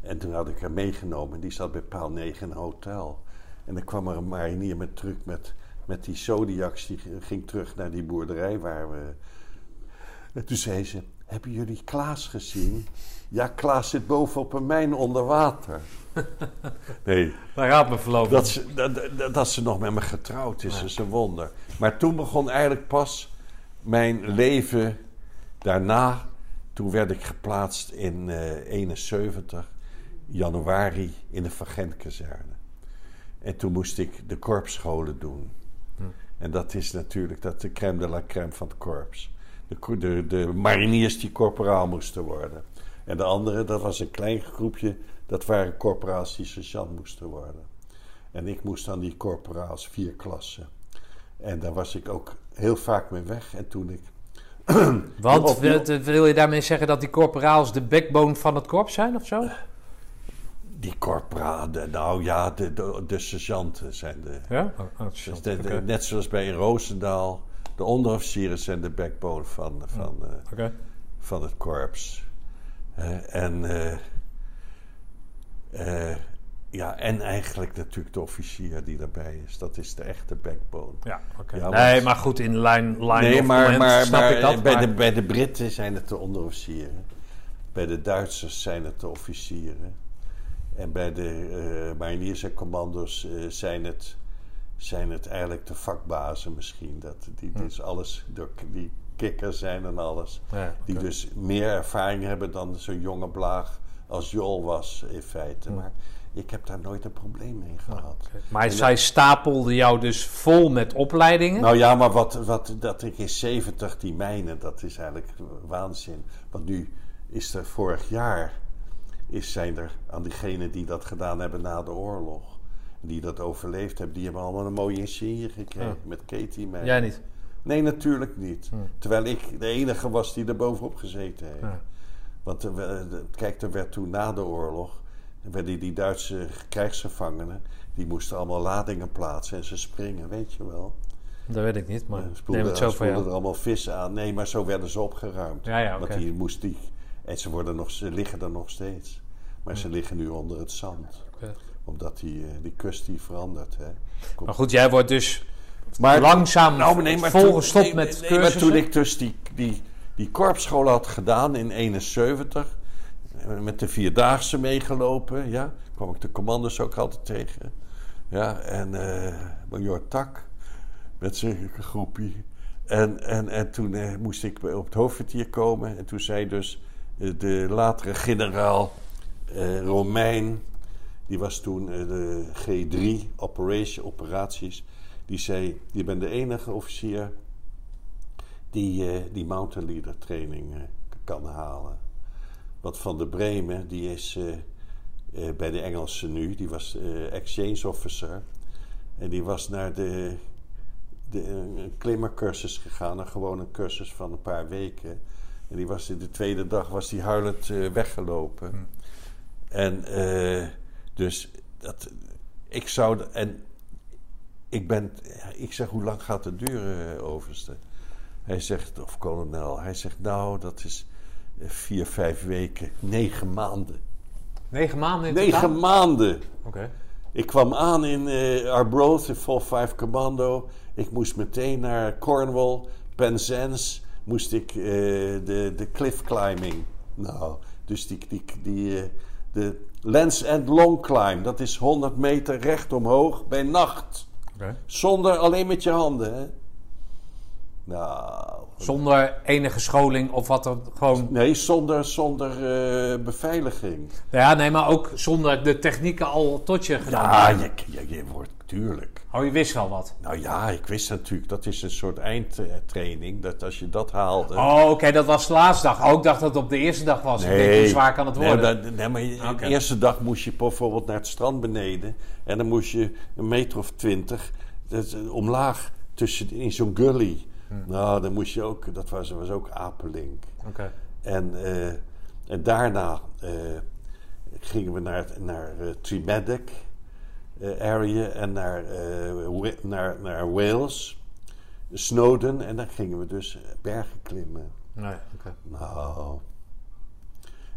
En toen had ik haar meegenomen. Die zat bij paal 9 in een hotel. En dan kwam er een marinier met truck met, met die Zodiacs. Die ging terug naar die boerderij waar we... En toen zei ze, hebben jullie Klaas gezien? Ja, Klaas zit boven op een mijn onder water. [laughs] nee, Daar gaat me verloven. dat ze, dat, dat, dat ze nog met me getrouwd is, is een wonder. Maar toen begon eigenlijk pas mijn leven daarna. Toen werd ik geplaatst in eh 71, januari, in de Van Gent-kazerne. En toen moest ik de korpsscholen doen. En dat is natuurlijk dat de crème de la crème van het korps. De, de, de mariniers die korporaal moesten worden. En de andere, dat was een klein groepje, dat waren korporaals die sergeant moesten worden. En ik moest dan die korporaals, vier klassen. En daar was ik ook heel vaak mee weg. En toen ik... [clears throat] Want Op- wil, wil je daarmee zeggen dat die corporaals de backbone van het korps zijn of zo? Die korporaal, de- nou ja, de, de, de sergeanten zijn de... Ja? Oh, oh, Dus de- de- Oké. Net zoals bij Roosendaal, de onderofficieren zijn de backbone van, van, eh, van het korps. Eh, en, eh, ja, en eigenlijk natuurlijk de officier die daarbij is. Dat is de echte backbone. Ja, oké. Ja, nee, maar goed, in lijn, lijn nee, maar, command maar, snap maar ik dat. bij, maar- De, bij de Britten zijn het de onderofficieren. Bij de Duitsers zijn het de officieren. En bij de eh mariniers en commando's eh, zijn, het, zijn het eigenlijk de vakbazen misschien. Dat, die Hm. dus alles, die kikker zijn en alles. Ja, Die dus meer ervaring hebben dan zo'n jonge blaag als Jol was in feite. Maar ik heb daar nooit een probleem mee gehad. Maar zij stapelde jou dus vol met opleidingen. Nou ja, maar wat, wat, dat ik in 70 die mijnen, dat is eigenlijk waanzin. Want nu is er vorig jaar, is, zijn er aan diegenen die dat gedaan hebben na de oorlog, die dat overleefd hebben, die hebben allemaal een mooie insigne gekregen Ja. met Katie mee. Jij niet. Nee, natuurlijk niet. Terwijl ik de enige was die er bovenop gezeten heeft. Ja. Want er, kijk, er werd toen na de oorlog, er werden die Duitse krijgsgevangenen, die moesten allemaal ladingen plaatsen en ze springen, weet je wel. Dat weet ik niet, maar Ja, neem spoelden, het zo van spoelden jou. er allemaal vis aan. Nee, maar zo werden ze opgeruimd. Ja, ja, oké. Want die moest die. En ze, worden nog, ze liggen er nog steeds. Maar ze liggen nu onder het zand. Omdat die, eh, die kust die verandert. Hè. Komt- Maar goed, jij wordt dus Maar- langzaam nou, nee, maar volgestopt met nee, nee, cursussen. maar toen ik dus die, die, die korpsschool had gedaan in 71, eh, met de Vierdaagse meegelopen, ja, kwam ik de commando's ook altijd tegen. Ja, en eh major Tak met zijn groepje. En, en, en toen eh, moest ik op het hoofdkwartier komen. En toen zei dus de latere generaal eh, Romein, die was toen eh, de G3 operation, operaties. Die zei: Je bent de enige officier die eh, die mountain leader training eh, kan halen. Want Van de Bremen, die is eh, eh, bij de Engelsen nu, die was eh, exchange officer. En die was naar de, de klimmercursus gegaan, een gewone cursus van een paar weken. En die was de tweede dag was die huilend eh, weggelopen. En eh, dus dat, ik zou. En ik ben. Ik zeg, hoe lang gaat het duren, eh, overste? Hij zegt, of kolonel, hij zegt, nou, dat is vier, vijf weken, negen maanden. Negen maanden Negen maanden. Oké. Ik kwam aan in eh Arbroath, in Vol 5 Commando. Ik moest meteen naar Cornwall, Penzance. Moest ik eh, de, de cliff climbing. Nou, dus die, die, die, eh, de Lens End Long Climb. Dat is 100 meter recht omhoog bij nacht. Zonder, alleen met je handen, hè. Nou, Zonder enige scholing of wat dan gewoon. nee, zonder, zonder eh, beveiliging. Ja, nee, maar ook zonder de technieken al tot je gedaan. Ja, je, je, je wordt, tuurlijk. Oh, je wist wel wat. Nou ja, ik wist natuurlijk, dat is een soort eindtraining. Dat als je dat haalde. Oh, oké, dat was de laatste dag. Oh, ik dacht dat het op de eerste dag was. Ik denk, hoe zwaar kan het nee, worden? dat- nee, maar de eerste dag moest je bijvoorbeeld naar het strand beneden. En dan moest je een meter of twintig omlaag tussen, in zo'n gully. Hm. Nou, dan moest je ook, dat was, was ook apelink. Oké. En, eh, en daarna eh, gingen we naar, naar Trimedic eh, area en naar, eh, naar, naar Wales, Snowden. En dan gingen we dus bergen klimmen. Nee, oké. Nou,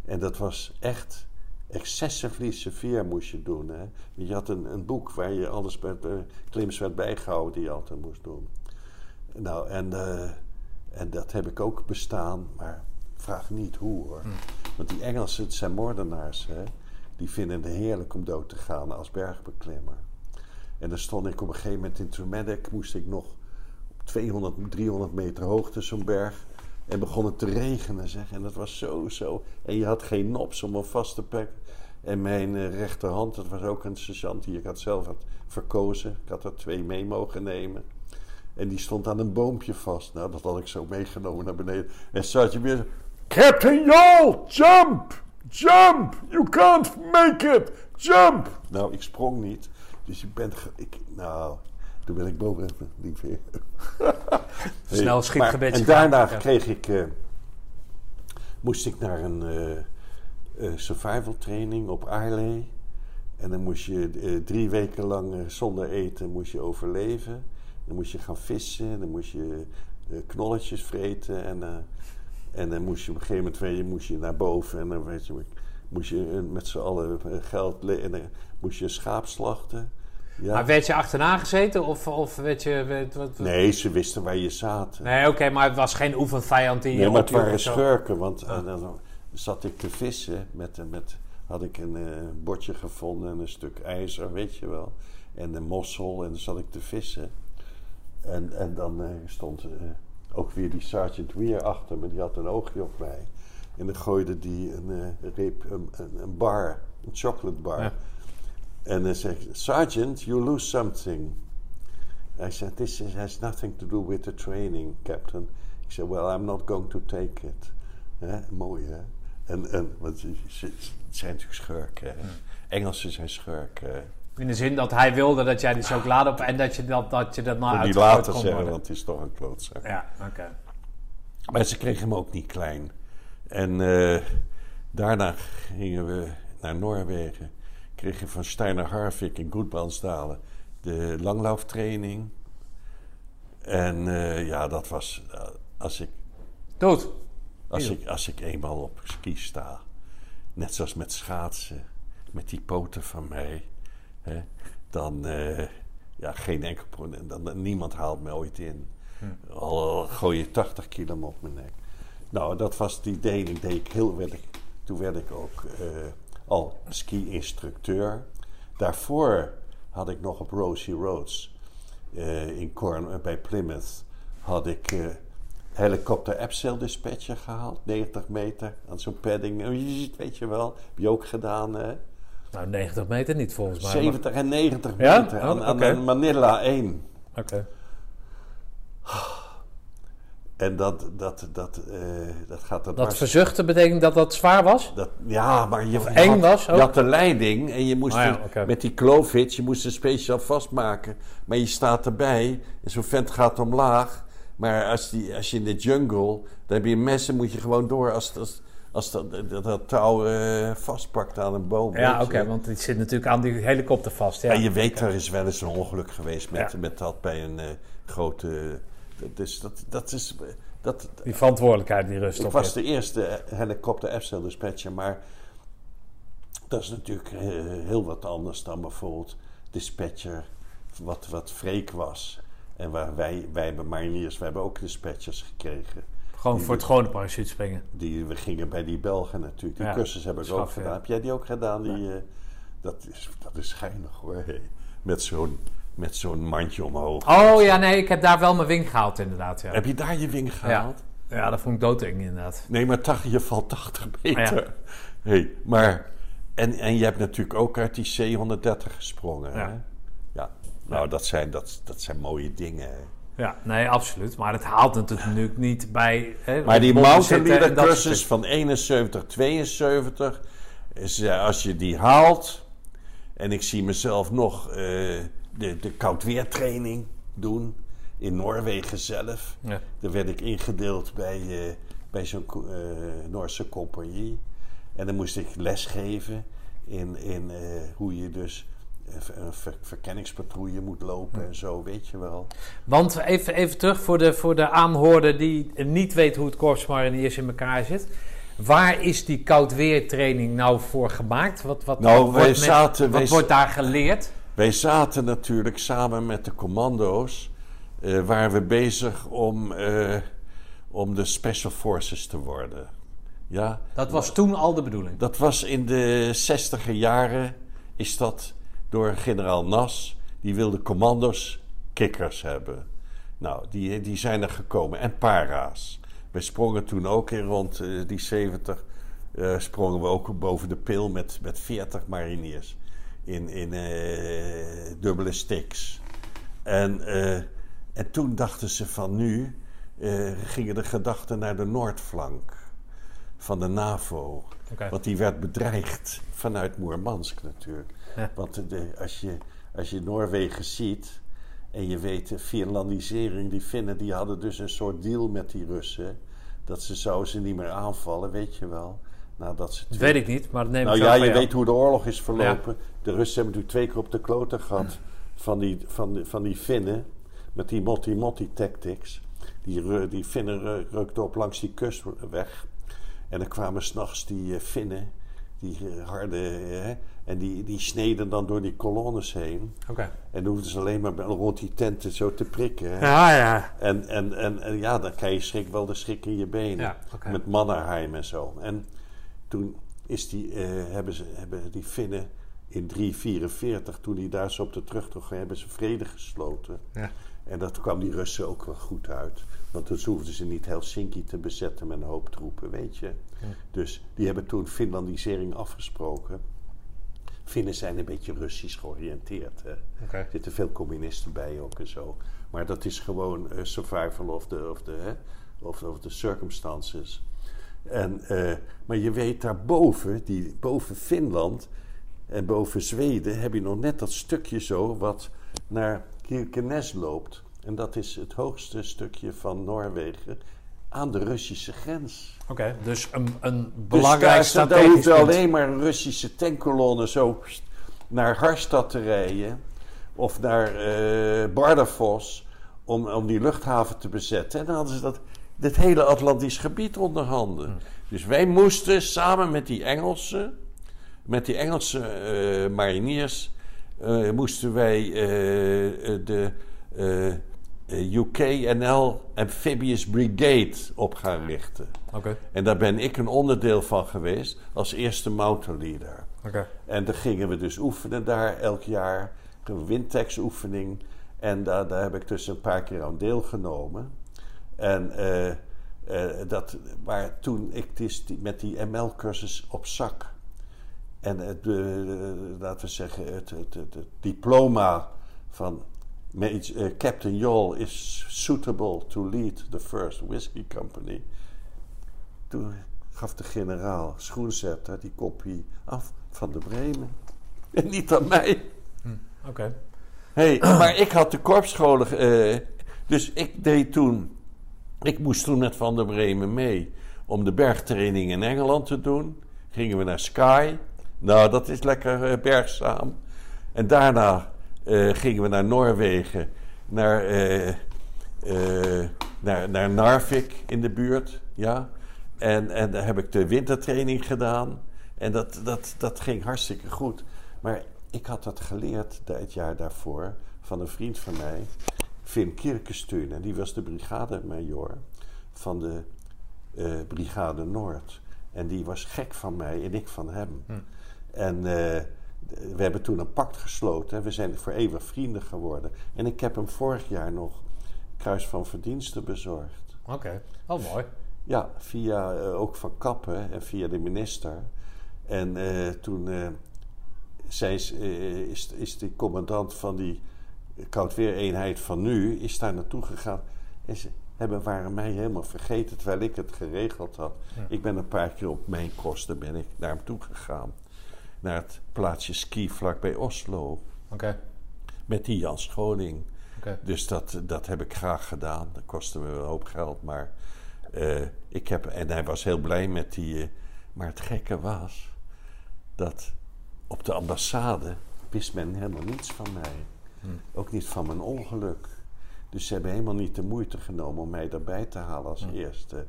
en dat was echt excessively severe moest je doen. Hè? Je had een, een boek waar je alles bij, bij klims werd bijgehouden die je altijd moest doen. Nou, en, eh, en dat heb ik ook bestaan, maar vraag niet hoe hoor. Want die Engelsen, het zijn moordenaars, hè? Die vinden het heerlijk om dood te gaan als bergbeklimmer. En dan stond ik op een gegeven moment in Tremedic, moest ik nog op 200, 300 meter hoogte zo'n berg. En begon het te regenen, zeg. En dat was zo, zo. En je had geen nops om hem vast te pakken. En mijn eh, rechterhand, dat was ook een sergeant die ik had zelf had verkozen. Ik had er twee mee mogen nemen. En die stond aan een boompje vast. Nou, dat had ik zo meegenomen naar beneden. En sergeant weer... Captain Jol, jump! Jump! You can't make it! Jump! Nou, ik sprong niet. Dus ik ben... ge- Ik, nou, toen ben ik boven niet weer. [laughs] Snel Maar- schietgebedje En daarna kreeg ik, eh, moest ik naar een eh, eh, survival training op Aarle. En dan moest je eh, drie weken lang zonder eten moest je overleven. Dan moest je gaan vissen, dan moest je eh, knolletjes vreten. En, eh, en dan moest je op een gegeven moment weet je, moest je naar boven. En dan weet je, moest je eh, met z'n allen eh, geld... En dan moest je een schaap slachten. Ja. Maar werd je achterna gezeten of, of werd je... werd- wat, wat- Nee, ze wisten waar je zat. Nee, oké, maar het was geen oefenvijand die je Nee, maar het waren schurken. Want eh, dan zat ik te vissen. Met, met, had ik een bordje gevonden en een stuk ijzer, weet je wel. En een mossel. En dan zat ik te vissen. En, en dan stond eh, ook weer die Sergeant Weir achter me. Die had een oogje op mij. En dan gooide die een, eh, reep, een, een, bar. Een chocolate bar. Ja. En dan zei ik, Sergeant, you lose something. I said, this is, has nothing to do with the training, Captain. Ik zei, well, I'm not going to take it. Hè? Mooi, hè? En, en, want ze, zijn natuurlijk schurken. hè. Engelsen zijn schurken. In de zin dat hij wilde dat jij die chocolade op... en dat je dat, dat, je dat nou niet uitgegooid later zeggen, worden. want het is toch een klootzak. Ja, oké. Maar ze kregen hem ook niet klein. En eh, daarna gingen we naar Noorwegen. Kregen van Steiner Harvik in Goedbansdalen de langlauftraining. En eh, ja, dat was... eh, als ik Dood. Als ik, als ik eenmaal op ski sta, net zoals met schaatsen, met die poten van mij, hè, dan, eh, ja, geen enkel probleem. Dan, niemand haalt me ooit in. Al gooi je 80 kilo op mijn nek. Nou, dat was het idee. Ik deed ik heel, werd ik, toen werd ik ook eh, al ski-instructeur. Daarvoor had ik nog op Rosie Roads eh, in Corn, bij Plymouth, had ik helikopter abseil dispatcher gehaald. 90 meter aan zo'n padding. [laughs] Weet je wel, heb je ook gedaan, hè? Nou, 90 meter niet volgens mij. maar- 70 en 90 Ja? meter Oh, aan, aan oké. een Manila 1. Oké. En dat, dat, dat, eh, dat gaat er Dat verzuchten betekent dat dat zwaar was? Dat, ja, maar je, je eng had, was ook? je had de leiding en je moest Ah ja, met die kloofhits, je moest er speciaal vastmaken. Maar je staat erbij en zo'n vent gaat omlaag. Maar als, die, als je in de jungle, dan heb je messen, moet je gewoon door als, als, als dat, dat, dat touw eh, vastpakt aan een boom. Ja, oké, want die zit natuurlijk aan die helikopter vast. Ja. En je weet, er is wel eens een ongeluk geweest met, met dat bij een eh, grote... Dus dat, dat is... Dat, Die verantwoordelijkheid die rust ik op was je. de eerste helikopter F-cell dispatcher, maar Dat is natuurlijk eh, heel wat anders dan bijvoorbeeld dispatcher, wat, wat Freek was. En waar wij, wij hebben mariniers, wij hebben ook dispatchers gekregen. Gewoon voor het gewone parachutespringen. Die, we gingen bij die Belgen natuurlijk. Die Ja, cursus heb ik ook gedaan. ja. Heb jij die ook gedaan? Die, eh, dat, is, dat is schijnig hoor. Met zo'n met zo'n mandje omhoog. Oh ja, nee, ik heb daar wel mijn wing gehaald inderdaad. Ja, Heb je daar je wing gehaald? ja dat vond ik doodeng inderdaad. Nee, maar 80, je valt 80 meter. Hey, maar, en, en je hebt natuurlijk ook uit die C-130 gesprongen. Ja. Hè? ja. Nou, dat zijn, dat, dat zijn mooie dingen. hè. Ja, nee, absoluut. Maar het haalt natuurlijk niet bij... Hè, Maar die op botten mountain zitten en leader dat soort cursus van 71, 72, is, eh, als je die haalt, en ik zie mezelf nog eh, de, de koudweertraining doen in Noorwegen zelf. Ja. Daar werd ik ingedeeld bij, eh, bij zo'n Noorse compagnie. En dan moest ik lesgeven in, in hoe je dus ver- verkenningspatrouille moet lopen en zo, weet je wel. Want even, even terug voor de, voor de aanhoorder die niet weet hoe het Korps Mariniers in elkaar zit. Waar is die koudweertraining nou voor gemaakt? Wat, wat, Nou, wat wordt met- zaten- wat wij- wordt daar geleerd? Wij zaten natuurlijk samen met de commando's, eh waren we bezig om, eh, om de Special Forces te worden. Ja, Dat was toen al de bedoeling. dat was in de zestiger jaren, is dat door generaal Nas, die wilde commando's kikkers hebben. Nou, die, die zijn er gekomen. En para's. Wij sprongen toen ook in rond eh, die 70, eh, sprongen we ook boven de pil met, met 40 mariniers. In, in eh, dubbele sticks. En, en toen dachten ze van nu, gingen de gedachten naar de noordflank van de NAVO. Want die werd bedreigd vanuit Moermansk natuurlijk. Ja. [laughs] Want de, als, je, als je Noorwegen ziet en je weet de Finlandisering, die Finnen die hadden dus een soort deal met die Russen. Dat ze zouden ze niet meer aanvallen, weet je wel. Nadat ze Dat weet ik niet, maar dat neem nou ik ja, wel je weet hoe de oorlog is verlopen. De Russen hebben natuurlijk twee keer op de kloten gehad van, die, van, die, van die Finnen. Met die Motti-Motti tactics. Die, die Finnen ru- rukten op langs die kust weg. En dan kwamen s'nachts die eh, Finnen, die eh, harde, hè, en die, die sneden dan door die kolonnes heen. Oké. En dan hoefden ze alleen maar rond die tenten zo te prikken. hè. Ja, ja. En, en, en, en ja, dan krijg je schrik, wel de schrik in je benen. Ja. Met Mannerheim en zo. En toen is die, eh, hebben, ze, hebben die Finnen in 344, toen die Duitsers op de terugtocht hebben ze vrede gesloten. Ja. En dat kwam die Russen ook wel goed uit. Want toen hoefden ze niet Helsinki te bezetten met een hoop troepen, weet je. Dus die hebben toen Finlandisering afgesproken. Finnen zijn een beetje Russisch georiënteerd. Hè. Er zitten veel communisten bij ook en zo. Maar dat is gewoon eh, survival of the, of the, hè, of, of the circumstances. En, eh, maar je weet daarboven, die, boven Finland en boven Zweden, heb je nog net dat stukje zo wat naar Kirkenes loopt. En dat is het hoogste stukje van Noorwegen aan de Russische grens. Oké, dus een, een Dus belangrijk daar, daar strategisch hoeft punt. alleen maar een Russische tankkolonnen zo naar Harstad te rijden. Of naar Bardufoss om, om die luchthaven te bezetten. En dan hadden ze dat, dit hele Atlantisch gebied onder handen. Dus wij moesten samen met die Engelsen, met die Engelse eh, mariniers, eh, moesten wij eh, eh, de eh, UKNL Amphibious Brigade op gaan richten. Oké, En daar ben ik een onderdeel van geweest als eerste mountain leader. oké. En dan gingen we dus oefenen daar elk jaar. Een Wintex oefening. En daar, daar heb ik dus een paar keer aan deelgenomen. En dat, maar toen ik dus die, met die ML-cursus op zak. En het, eh, laten we zeggen, het, het, het, het diploma van eh, Captain Jol is suitable to lead the first whiskey company. Toen gaf de generaal Schoenzetter die kopie af van de Bremen. En niet aan mij. Oké. Hey, maar ik had de korpsscholen. eh, dus ik deed toen. Ik moest toen met Van der Bremen mee. Om de bergtraining in Engeland te doen. Gingen we naar Sky. Nou, dat is lekker eh, bergzaam. En daarna eh, gingen we naar Noorwegen. Naar, eh, naar, naar Narvik in de buurt. Ja. En, en daar heb ik de wintertraining gedaan. En dat, dat, dat ging hartstikke goed. Maar ik had dat geleerd het jaar daarvoor van een vriend van mij, Vin Kirkensteun. En die was de brigademajor van de Brigade Noord. En die was gek van mij en ik van hem. Hm. En eh, we hebben toen een pact gesloten. We zijn voor eeuwig vrienden geworden. En ik heb hem vorig jaar nog Kruis van Verdiensten bezorgd. Oké, oh mooi. Ja, via eh, ook van Kappen en via de minister. En eh, toen zij is, is, is de commandant van die koudweereenheid van nu, is daar naartoe gegaan. En ze hebben, waren mij helemaal vergeten, terwijl ik het geregeld had. Ja. Ik ben een paar keer op mijn kosten ben ik naar hem toe gegaan. Naar het plaatsje ski vlak bij Oslo. Oké, Met die Jan Schoning. oké. Dus dat, dat heb ik graag gedaan. Dat kostte me een hoop geld, maar eh, ik heb... En hij was heel blij met die... eh, maar het gekke was dat op de ambassade wist men helemaal niets van mij. Hmm. Ook niet van mijn ongeluk. Dus ze hebben helemaal niet de moeite genomen om mij erbij te halen als Hmm. eerste.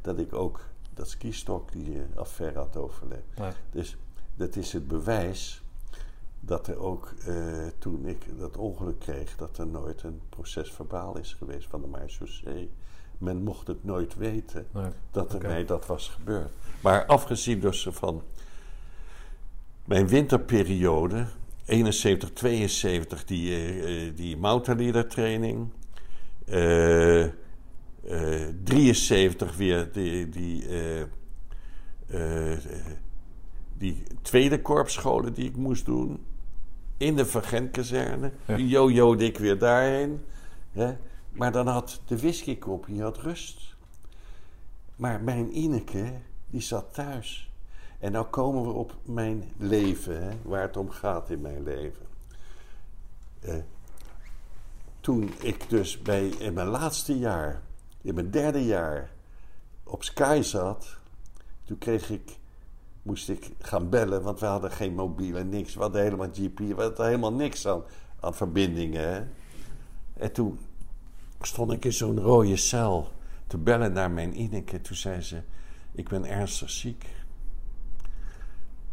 Dat ik ook dat skistok die eh, affaire had overleefd. Dus dat is het bewijs dat er ook eh, toen ik dat ongeluk kreeg, dat er nooit een proces verbaal is geweest van de marechaussee. Men mocht het nooit weten Nee. dat er mij dat was gebeurd. Maar afgezien dus van mijn winterperiode, 71, 72, die, eh, die mountainleader training. eh, eh, 73 weer die, die, die tweede korpsscholen die ik moest doen. In de Vergentkazerne. Ja. Jojo ik weer daarheen. Hè? Maar dan had de whiskykop, die had rust. Maar mijn Ineke, die zat thuis. En nou komen we op mijn leven, hè, waar het om gaat in mijn leven. Eh, toen ik dus bij, in mijn laatste jaar, in mijn derde jaar, op Sky zat, toen kreeg ik, moest ik gaan bellen, want we hadden geen mobiele, niks. We hadden helemaal GP, we hadden helemaal niks aan, verbindingen. Hè. En toen stond ik in zo'n rode cel te bellen naar mijn Ineke. Toen zei ze, ik ben ernstig ziek.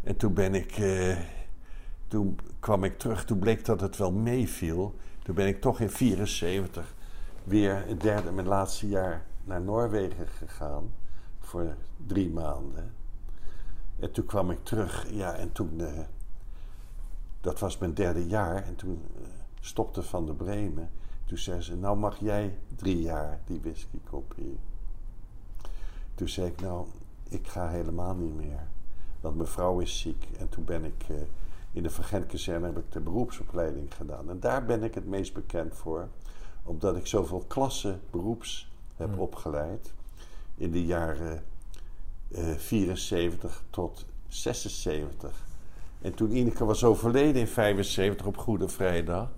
En toen ben ik, eh, toen kwam ik terug, toen bleek dat het wel meeviel. Toen ben ik toch in 74 weer het derde, mijn laatste jaar naar Noorwegen gegaan. Voor drie maanden. En toen kwam ik terug, ja, en toen, eh, dat was mijn derde jaar. En toen eh, stopte Van de Bremen. Toen zei ze, nou mag jij drie jaar die whisky kopiëren. Toen zei ik, nou, ik ga helemaal niet meer. Want mijn vrouw is ziek. En toen ben ik eh, in de Vergentkazerne heb ik de beroepsopleiding gedaan. En daar ben ik het meest bekend voor. Omdat ik zoveel klassen beroeps heb Hmm. opgeleid. In de jaren 74 tot 76. En toen Ineke was overleden in 75 op Goede Vrijdag.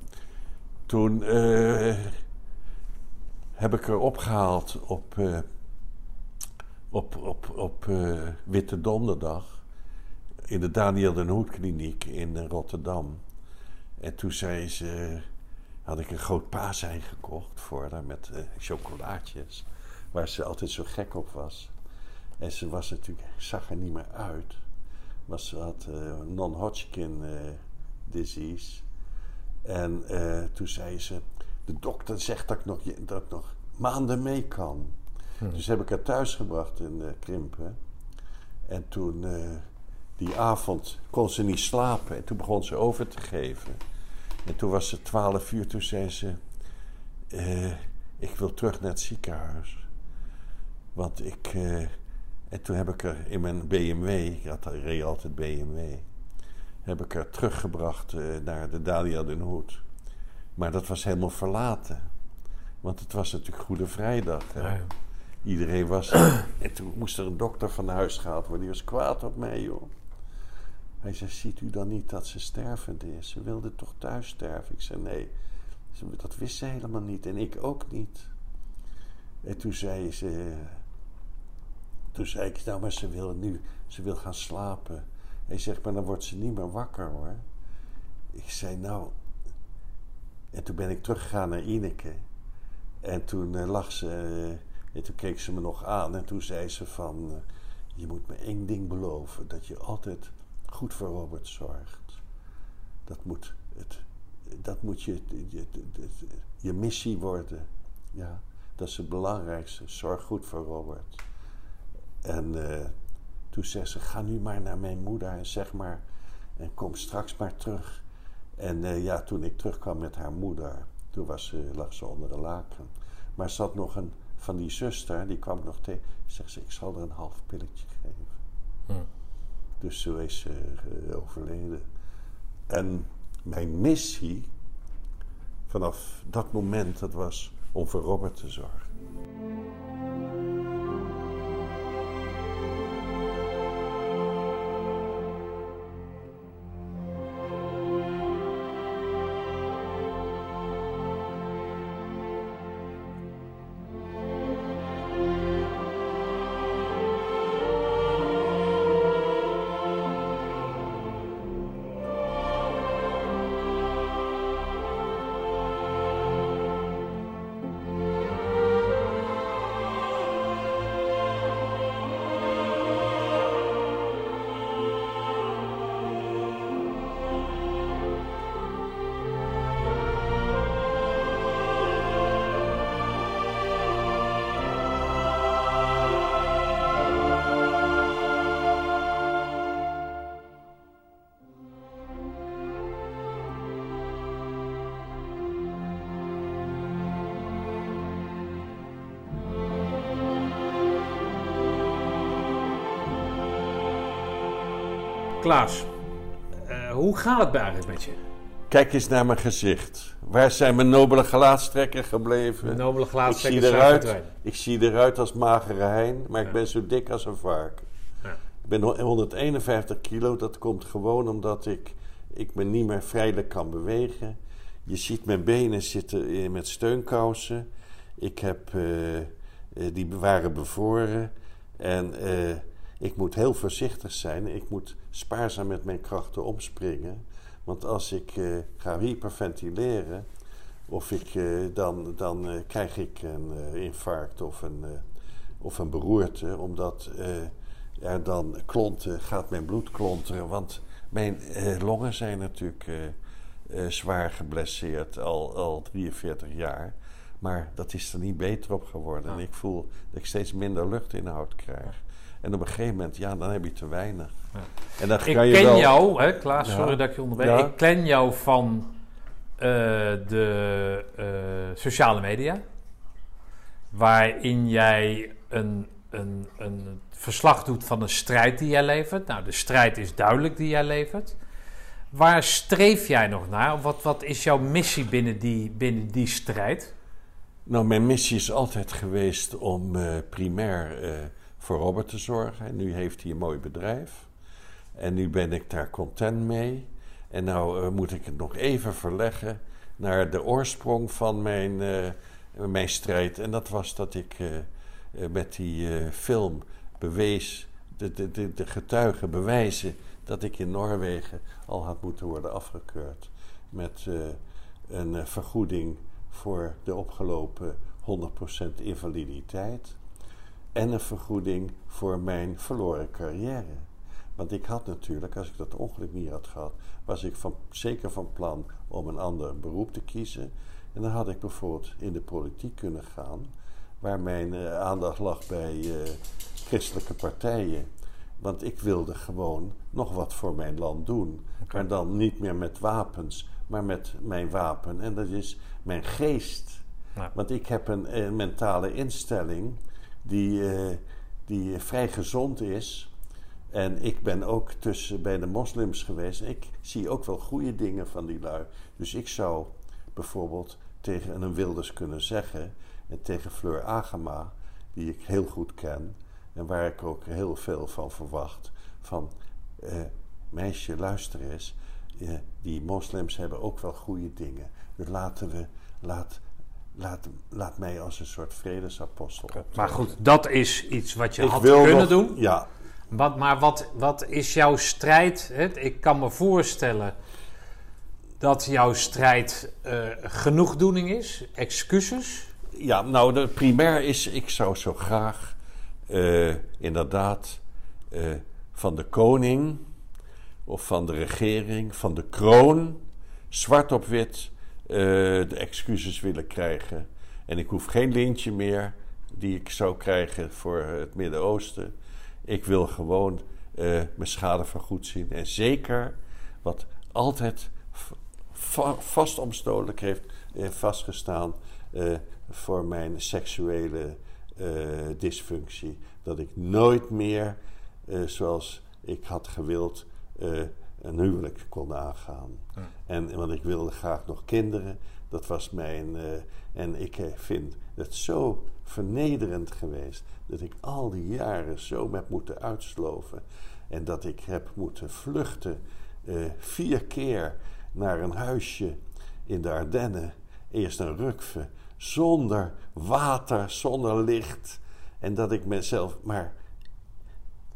Toen eh, heb ik haar opgehaald op, eh, op, op, op eh, Witte Donderdag. In de Daniel den Hoed kliniek in eh, Rotterdam. En toen zei ze, had ik een groot paasei gekocht voor haar met eh, chocolaatjes. Waar ze altijd zo gek op was. En ze was natuurlijk, zag er niet meer uit. Maar ze had eh, non-Hodgkin eh, disease. En eh, toen zei ze, de dokter zegt dat ik nog, dat ik nog maanden mee kan. Hm. Dus heb ik haar thuis gebracht in Krimpen. En toen, die avond, kon ze niet slapen. En toen begon ze over te geven. En toen was het twaalf uur, toen zei ze... ik wil terug naar het ziekenhuis. Want ik... en toen heb ik er in mijn BMW, ik had, ik reed altijd BMW... heb ik haar teruggebracht eh, naar de Dalia den Hoed. Maar dat was helemaal verlaten. Want het was natuurlijk Goede Vrijdag. Hè? Ja, ja. Iedereen was. [clears throat] en toen moest er een dokter van huis gehaald worden. Die was kwaad op mij, joh. Hij zei: Ziet u dan niet dat ze stervend is? Ze wilde toch thuis sterven? Ik zei: Nee, dat wist ze helemaal niet. En ik ook niet. En toen zei ze. Toen zei ik: Nou, maar ze wil nu. Ze wil gaan slapen. Hij zegt: Maar dan wordt ze niet meer wakker hoor. Ik zei: Nou. En toen ben ik teruggegaan naar Ineke. En toen eh, lag ze. eh, en toen keek ze me nog aan en toen zei ze van... eh, je moet me één ding beloven: dat je altijd goed voor Robert zorgt. Dat moet, het, dat moet je, je, je missie worden. Ja, dat is het belangrijkste. Zorg goed voor Robert. En eh, toen zei ze: Ga nu maar naar mijn moeder en zeg maar. En kom straks maar terug. En eh, ja, toen ik terugkwam met haar moeder, toen was ze, lag ze onder de laken. Maar ze had nog een van die zuster, die kwam nog tegen. Zegt ze: Ik zal er een half pilletje geven. Hm. Dus zo is ze uh, overleden. En mijn missie vanaf dat moment, dat was om voor Robert te zorgen. Klaas, uh, hoe gaat het bij eigenlijk met je? Kijk eens naar mijn gezicht. Waar zijn mijn nobele gelaatstrekken gebleven? Mijn nobele gelaatstrekken ik zie eruit, Ik zie eruit als magere hein, maar ik ben zo dik als een varken. Ja. Ik ben 151 kilo, dat komt gewoon omdat ik, ik me niet meer vrijelijk kan bewegen. Je ziet mijn benen zitten met steunkousen. Ik heb, uh, uh, die waren bevroren. En ik moet heel voorzichtig zijn. Ik moet spaarzaam met mijn krachten omspringen. Want als ik uh, ga hyperventileren, of ik, uh, dan, dan uh, krijg ik een infarct of een, of een beroerte, omdat er dan klonten, gaat mijn bloed klonteren. Want mijn longen zijn natuurlijk zwaar geblesseerd, al, al 43 jaar. Maar dat is er niet beter op geworden. En ik voel dat ik steeds minder luchtinhoud krijg. En op een gegeven moment, ja, dan heb je te weinig. Ja. En dan ik je ken jou, hè, Klaas, sorry dat ik je onderbreek. Ik ken jou van uh, de uh, sociale media. Waarin jij een, een, een verslag doet van een strijd die jij levert. Nou, de strijd is duidelijk die jij levert. Waar streef jij nog naar? Wat, wat is jouw missie binnen die, binnen die strijd? Nou, mijn missie is altijd geweest om uh, primair voor Robert te zorgen. En nu heeft hij een mooi bedrijf. En nu ben ik daar content mee. En nou uh, moet ik het nog even verleggen naar de oorsprong van mijn, uh, mijn strijd. En dat was dat ik uh, met die film bewees, de, de, de getuigen bewijzen dat ik in Noorwegen al had moeten worden afgekeurd. Met een vergoeding voor de opgelopen 100% invaliditeit en een vergoeding voor mijn verloren carrière. Want ik had natuurlijk, als ik dat ongeluk niet had gehad, was ik van, zeker van plan om een ander beroep te kiezen. En dan had ik bijvoorbeeld in de politiek kunnen gaan, waar mijn uh, aandacht lag bij uh, christelijke partijen. Want ik wilde gewoon nog wat voor mijn land doen. Maar dan niet meer met wapens, maar met mijn wapen. En dat is mijn geest. Want ik heb een, een mentale instelling die, uh, die vrij gezond is. En ik ben ook tussen bij de moslims geweest. Ik zie ook wel goede dingen van die lui. Dus ik zou bijvoorbeeld tegen een Wilders kunnen zeggen. En tegen Fleur Agema, die ik heel goed ken. En waar ik ook heel veel van verwacht. Van uh, meisje, luister eens. Uh, die moslims hebben ook wel goede dingen. Dus laten we, laat, laat, laat mij als een soort vredesapostel. Maar goed, dat is iets wat je had kunnen nog, doen. Ja. Wat, maar wat, wat is jouw strijd? Hè? Ik kan me voorstellen dat jouw strijd uh, genoegdoening is, excuses. Ja, nou, de primair is, ik zou zo graag uh, inderdaad eh, van de koning of van de regering, van de kroon, zwart op wit eh, de excuses willen krijgen. En ik hoef geen lintje meer die ik zou krijgen voor het Midden-Oosten. Ik wil gewoon eh, mijn schade vergoed zien. En zeker wat altijd va vastomstotelijk heeft eh, vastgestaan eh, voor mijn seksuele eh, dysfunctie. Dat ik nooit meer, eh, zoals ik had gewild, eh, een huwelijk kon aangaan. Ja. En want ik wilde graag nog kinderen. Dat was mijn. eh, en ik eh, vind het zo vernederend geweest dat ik al die jaren zo heb moeten uitsloven. En dat ik heb moeten vluchten eh, vier keer naar een huisje in de Ardennen. Eerst een Rukve, zonder water, zonder licht. En dat ik mezelf. Maar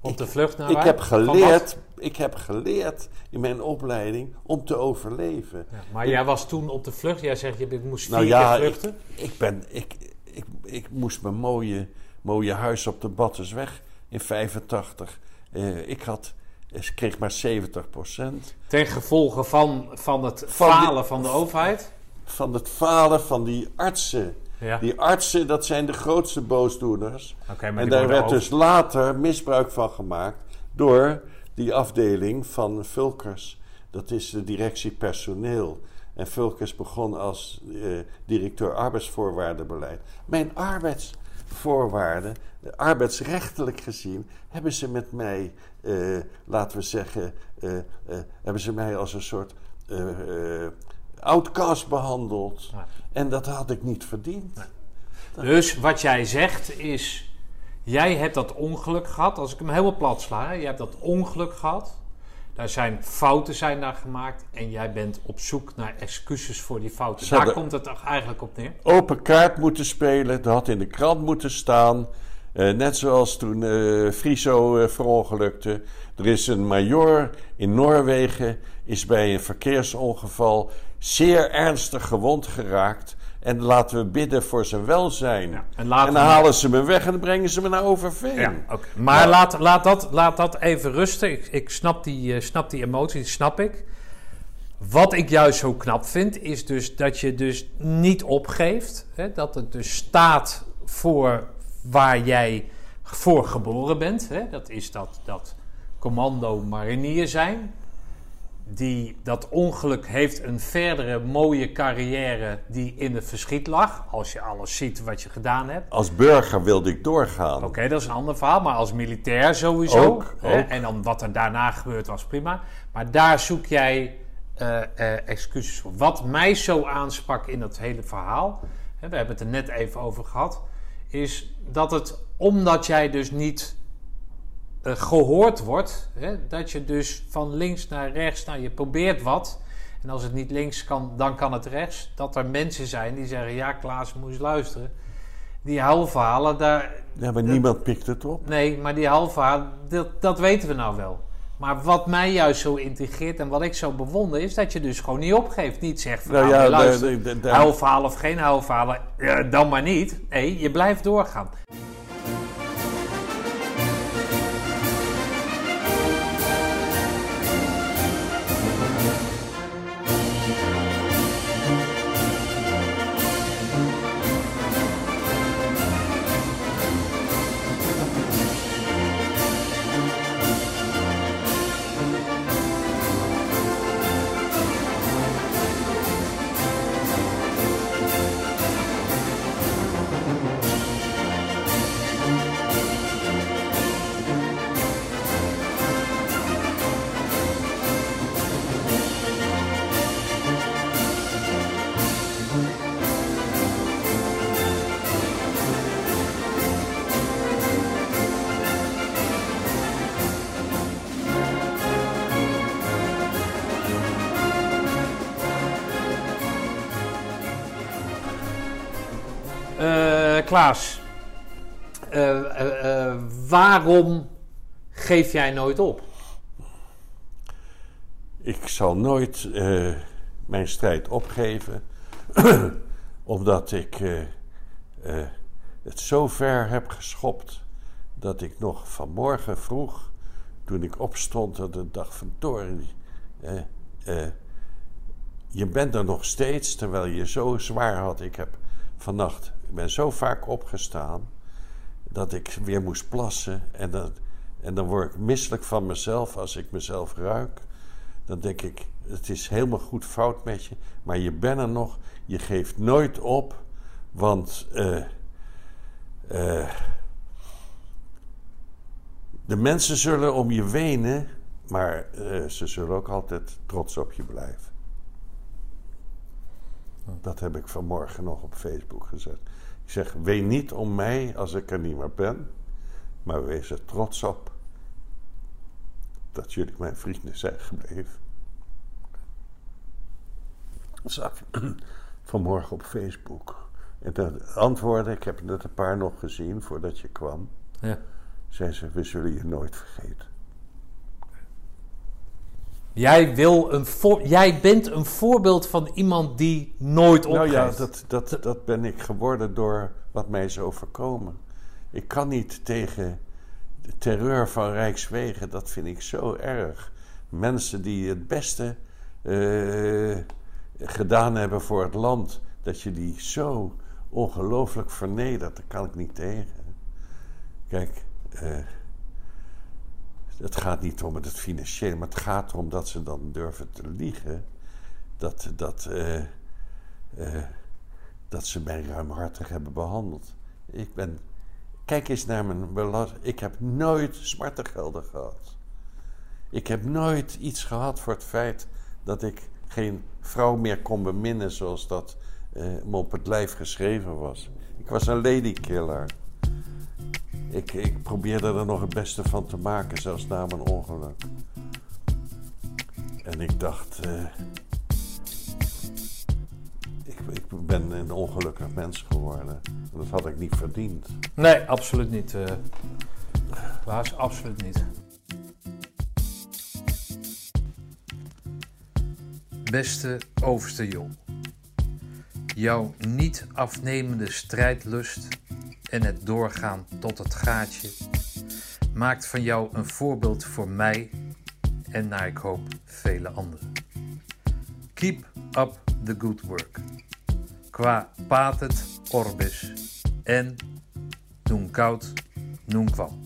Op de vlucht naar ik waar? heb geleerd, ik heb geleerd in mijn opleiding om te overleven. Ja, maar jij was toen op de vlucht. Jij zegt, je moest vier Nou ja, keer ik, vluchten. ik, ben, ik, ik, ik moest mijn mooie, mooie huis op de Battersweg in 85. eh, ik had, ik kreeg maar 70% Ten gevolge van, van het Van die- falen van de overheid. van het falen van die artsen. Ja. Die artsen, dat zijn de grootste boosdoeners. Maar en daar werd dus later misbruik van gemaakt door die afdeling van Vulkers. Dat is de directie personeel. En Vulkers begon als eh, directeur arbeidsvoorwaardenbeleid. Mijn arbeidsvoorwaarden, arbeidsrechtelijk gezien, hebben ze met mij, eh, laten we zeggen, eh, hebben ze mij als een soort outcast behandeld. Ja. En dat had ik niet verdiend. Dus wat jij zegt is, jij hebt dat ongeluk gehad. Als ik hem helemaal plat sla, hè, je hebt dat ongeluk gehad. Daar zijn fouten zijn daar gemaakt en jij bent op zoek naar excuses voor die fouten. Zou Daar komt het toch eigenlijk op neer. open kaart moeten spelen. Dat had in de krant moeten staan. Eh, net zoals toen eh Friso eh, verongelukte. Er is een major in Noorwegen, is bij een verkeersongeval zeer ernstig gewond geraakt. En laten we bidden voor zijn welzijn. Ja, en dan halen ze me weg en dan brengen ze me naar Overveen. Ja. Maar Ja. laat, laat, dat, laat dat even rusten. Ik, ik snap, die, eh, snap die emotie, die snap ik. Wat ik juist zo knap vind, is dus dat je dus niet opgeeft. Hè? Dat het dus staat voor waar jij voor geboren bent. Hè? Dat is dat, dat commando marinier zijn. Die, dat ongeluk heeft een verdere mooie carrière die in het verschiet lag. Als je alles ziet wat je gedaan hebt. Als burger wilde ik doorgaan. Oké, dat is een ander verhaal. Maar als militair sowieso. Ook, hè, ook. En dan wat er daarna gebeurd was, prima. Maar daar zoek jij eh, eh, excuses voor. Wat mij zo aansprak in dat hele verhaal... Hè, we hebben het er net even over gehad... is dat het, omdat jij dus niet eh, gehoord wordt... Hè, dat je dus van links naar rechts... Nou, je probeert wat... En als het niet links kan, dan kan het rechts. Dat er mensen zijn die zeggen... Ja, Klaas, moet eens luisteren. Die huilverhalen, daar, Ja, maar niemand pikt het op. Nee, maar die halva, dat, dat weten we nou wel. Maar wat mij juist zo integreert en wat ik zo bewonder, is dat je dus gewoon niet opgeeft. Niet zegt van, Nou nou, ja, luister, de- de- of geen huilverhalen, ja, dan maar niet. Nee, je blijft doorgaan. Klaas, eh, eh, eh, waarom geef jij nooit op? Ik zal nooit mijn strijd opgeven, [clears throat] omdat ik het zo ver heb geschopt dat ik nog vanmorgen vroeg toen ik opstond, dat ik dacht van Toren, je bent er nog steeds terwijl je zo zwaar had. Ik heb vannacht, ik ben zo vaak opgestaan dat ik weer moest plassen. En, dat, en dan word ik misselijk van mezelf als ik mezelf ruik. Dan denk ik, het is helemaal goed fout met je, maar je bent er nog. Je geeft nooit op, want uh, uh, de mensen zullen om je wenen, maar uh, ze zullen ook altijd trots op je blijven. Dat heb ik vanmorgen nog op Facebook gezet. Ik zeg, ween niet om mij als ik er niet meer ben, maar wees er trots op dat jullie mijn vrienden zijn gebleven. Dat zag [clears throat] vanmorgen op Facebook. En de antwoorden, ik heb net een paar nog gezien voordat je kwam. Ja. Zei ze, we zullen je nooit vergeten. Jij, wil een voor, jij bent een voorbeeld van iemand die nooit opgeeft. Nou ja, dat, dat, dat ben ik geworden door wat mij is overkomen. Ik kan niet tegen de terreur van Rijkswegen, dat vind ik zo erg. Mensen die het beste uh, gedaan hebben voor het land, dat je die zo ongelooflijk vernedert, daar kan ik niet tegen. Kijk, uh, het gaat niet om het financiële, maar het gaat erom dat ze dan durven te liegen. Dat, dat, uh, uh, dat ze mij ruimhartig hebben behandeld. Ik ben. Kijk eens naar mijn belasting. Ik heb nooit smartengelden gehad. Ik heb nooit iets gehad voor het feit dat ik geen vrouw meer kon beminnen zoals dat uh, me op het lijf geschreven was. Ik was een ladykiller. Ik, ik probeerde er nog het beste van te maken, zelfs na mijn ongeluk. En ik dacht, uh, ik, ik, ben een ongelukkig mens geworden. Dat had ik niet verdiend. Nee, absoluut niet. Uh, Klaas, absoluut niet. Beste overste Jol. Jouw niet afnemende strijdlust en het doorgaan tot het gaatje maakt van jou een voorbeeld voor mij en naar ik hoop vele anderen. Keep up the good work. Qua patet orbis en nunc caut nunc quam.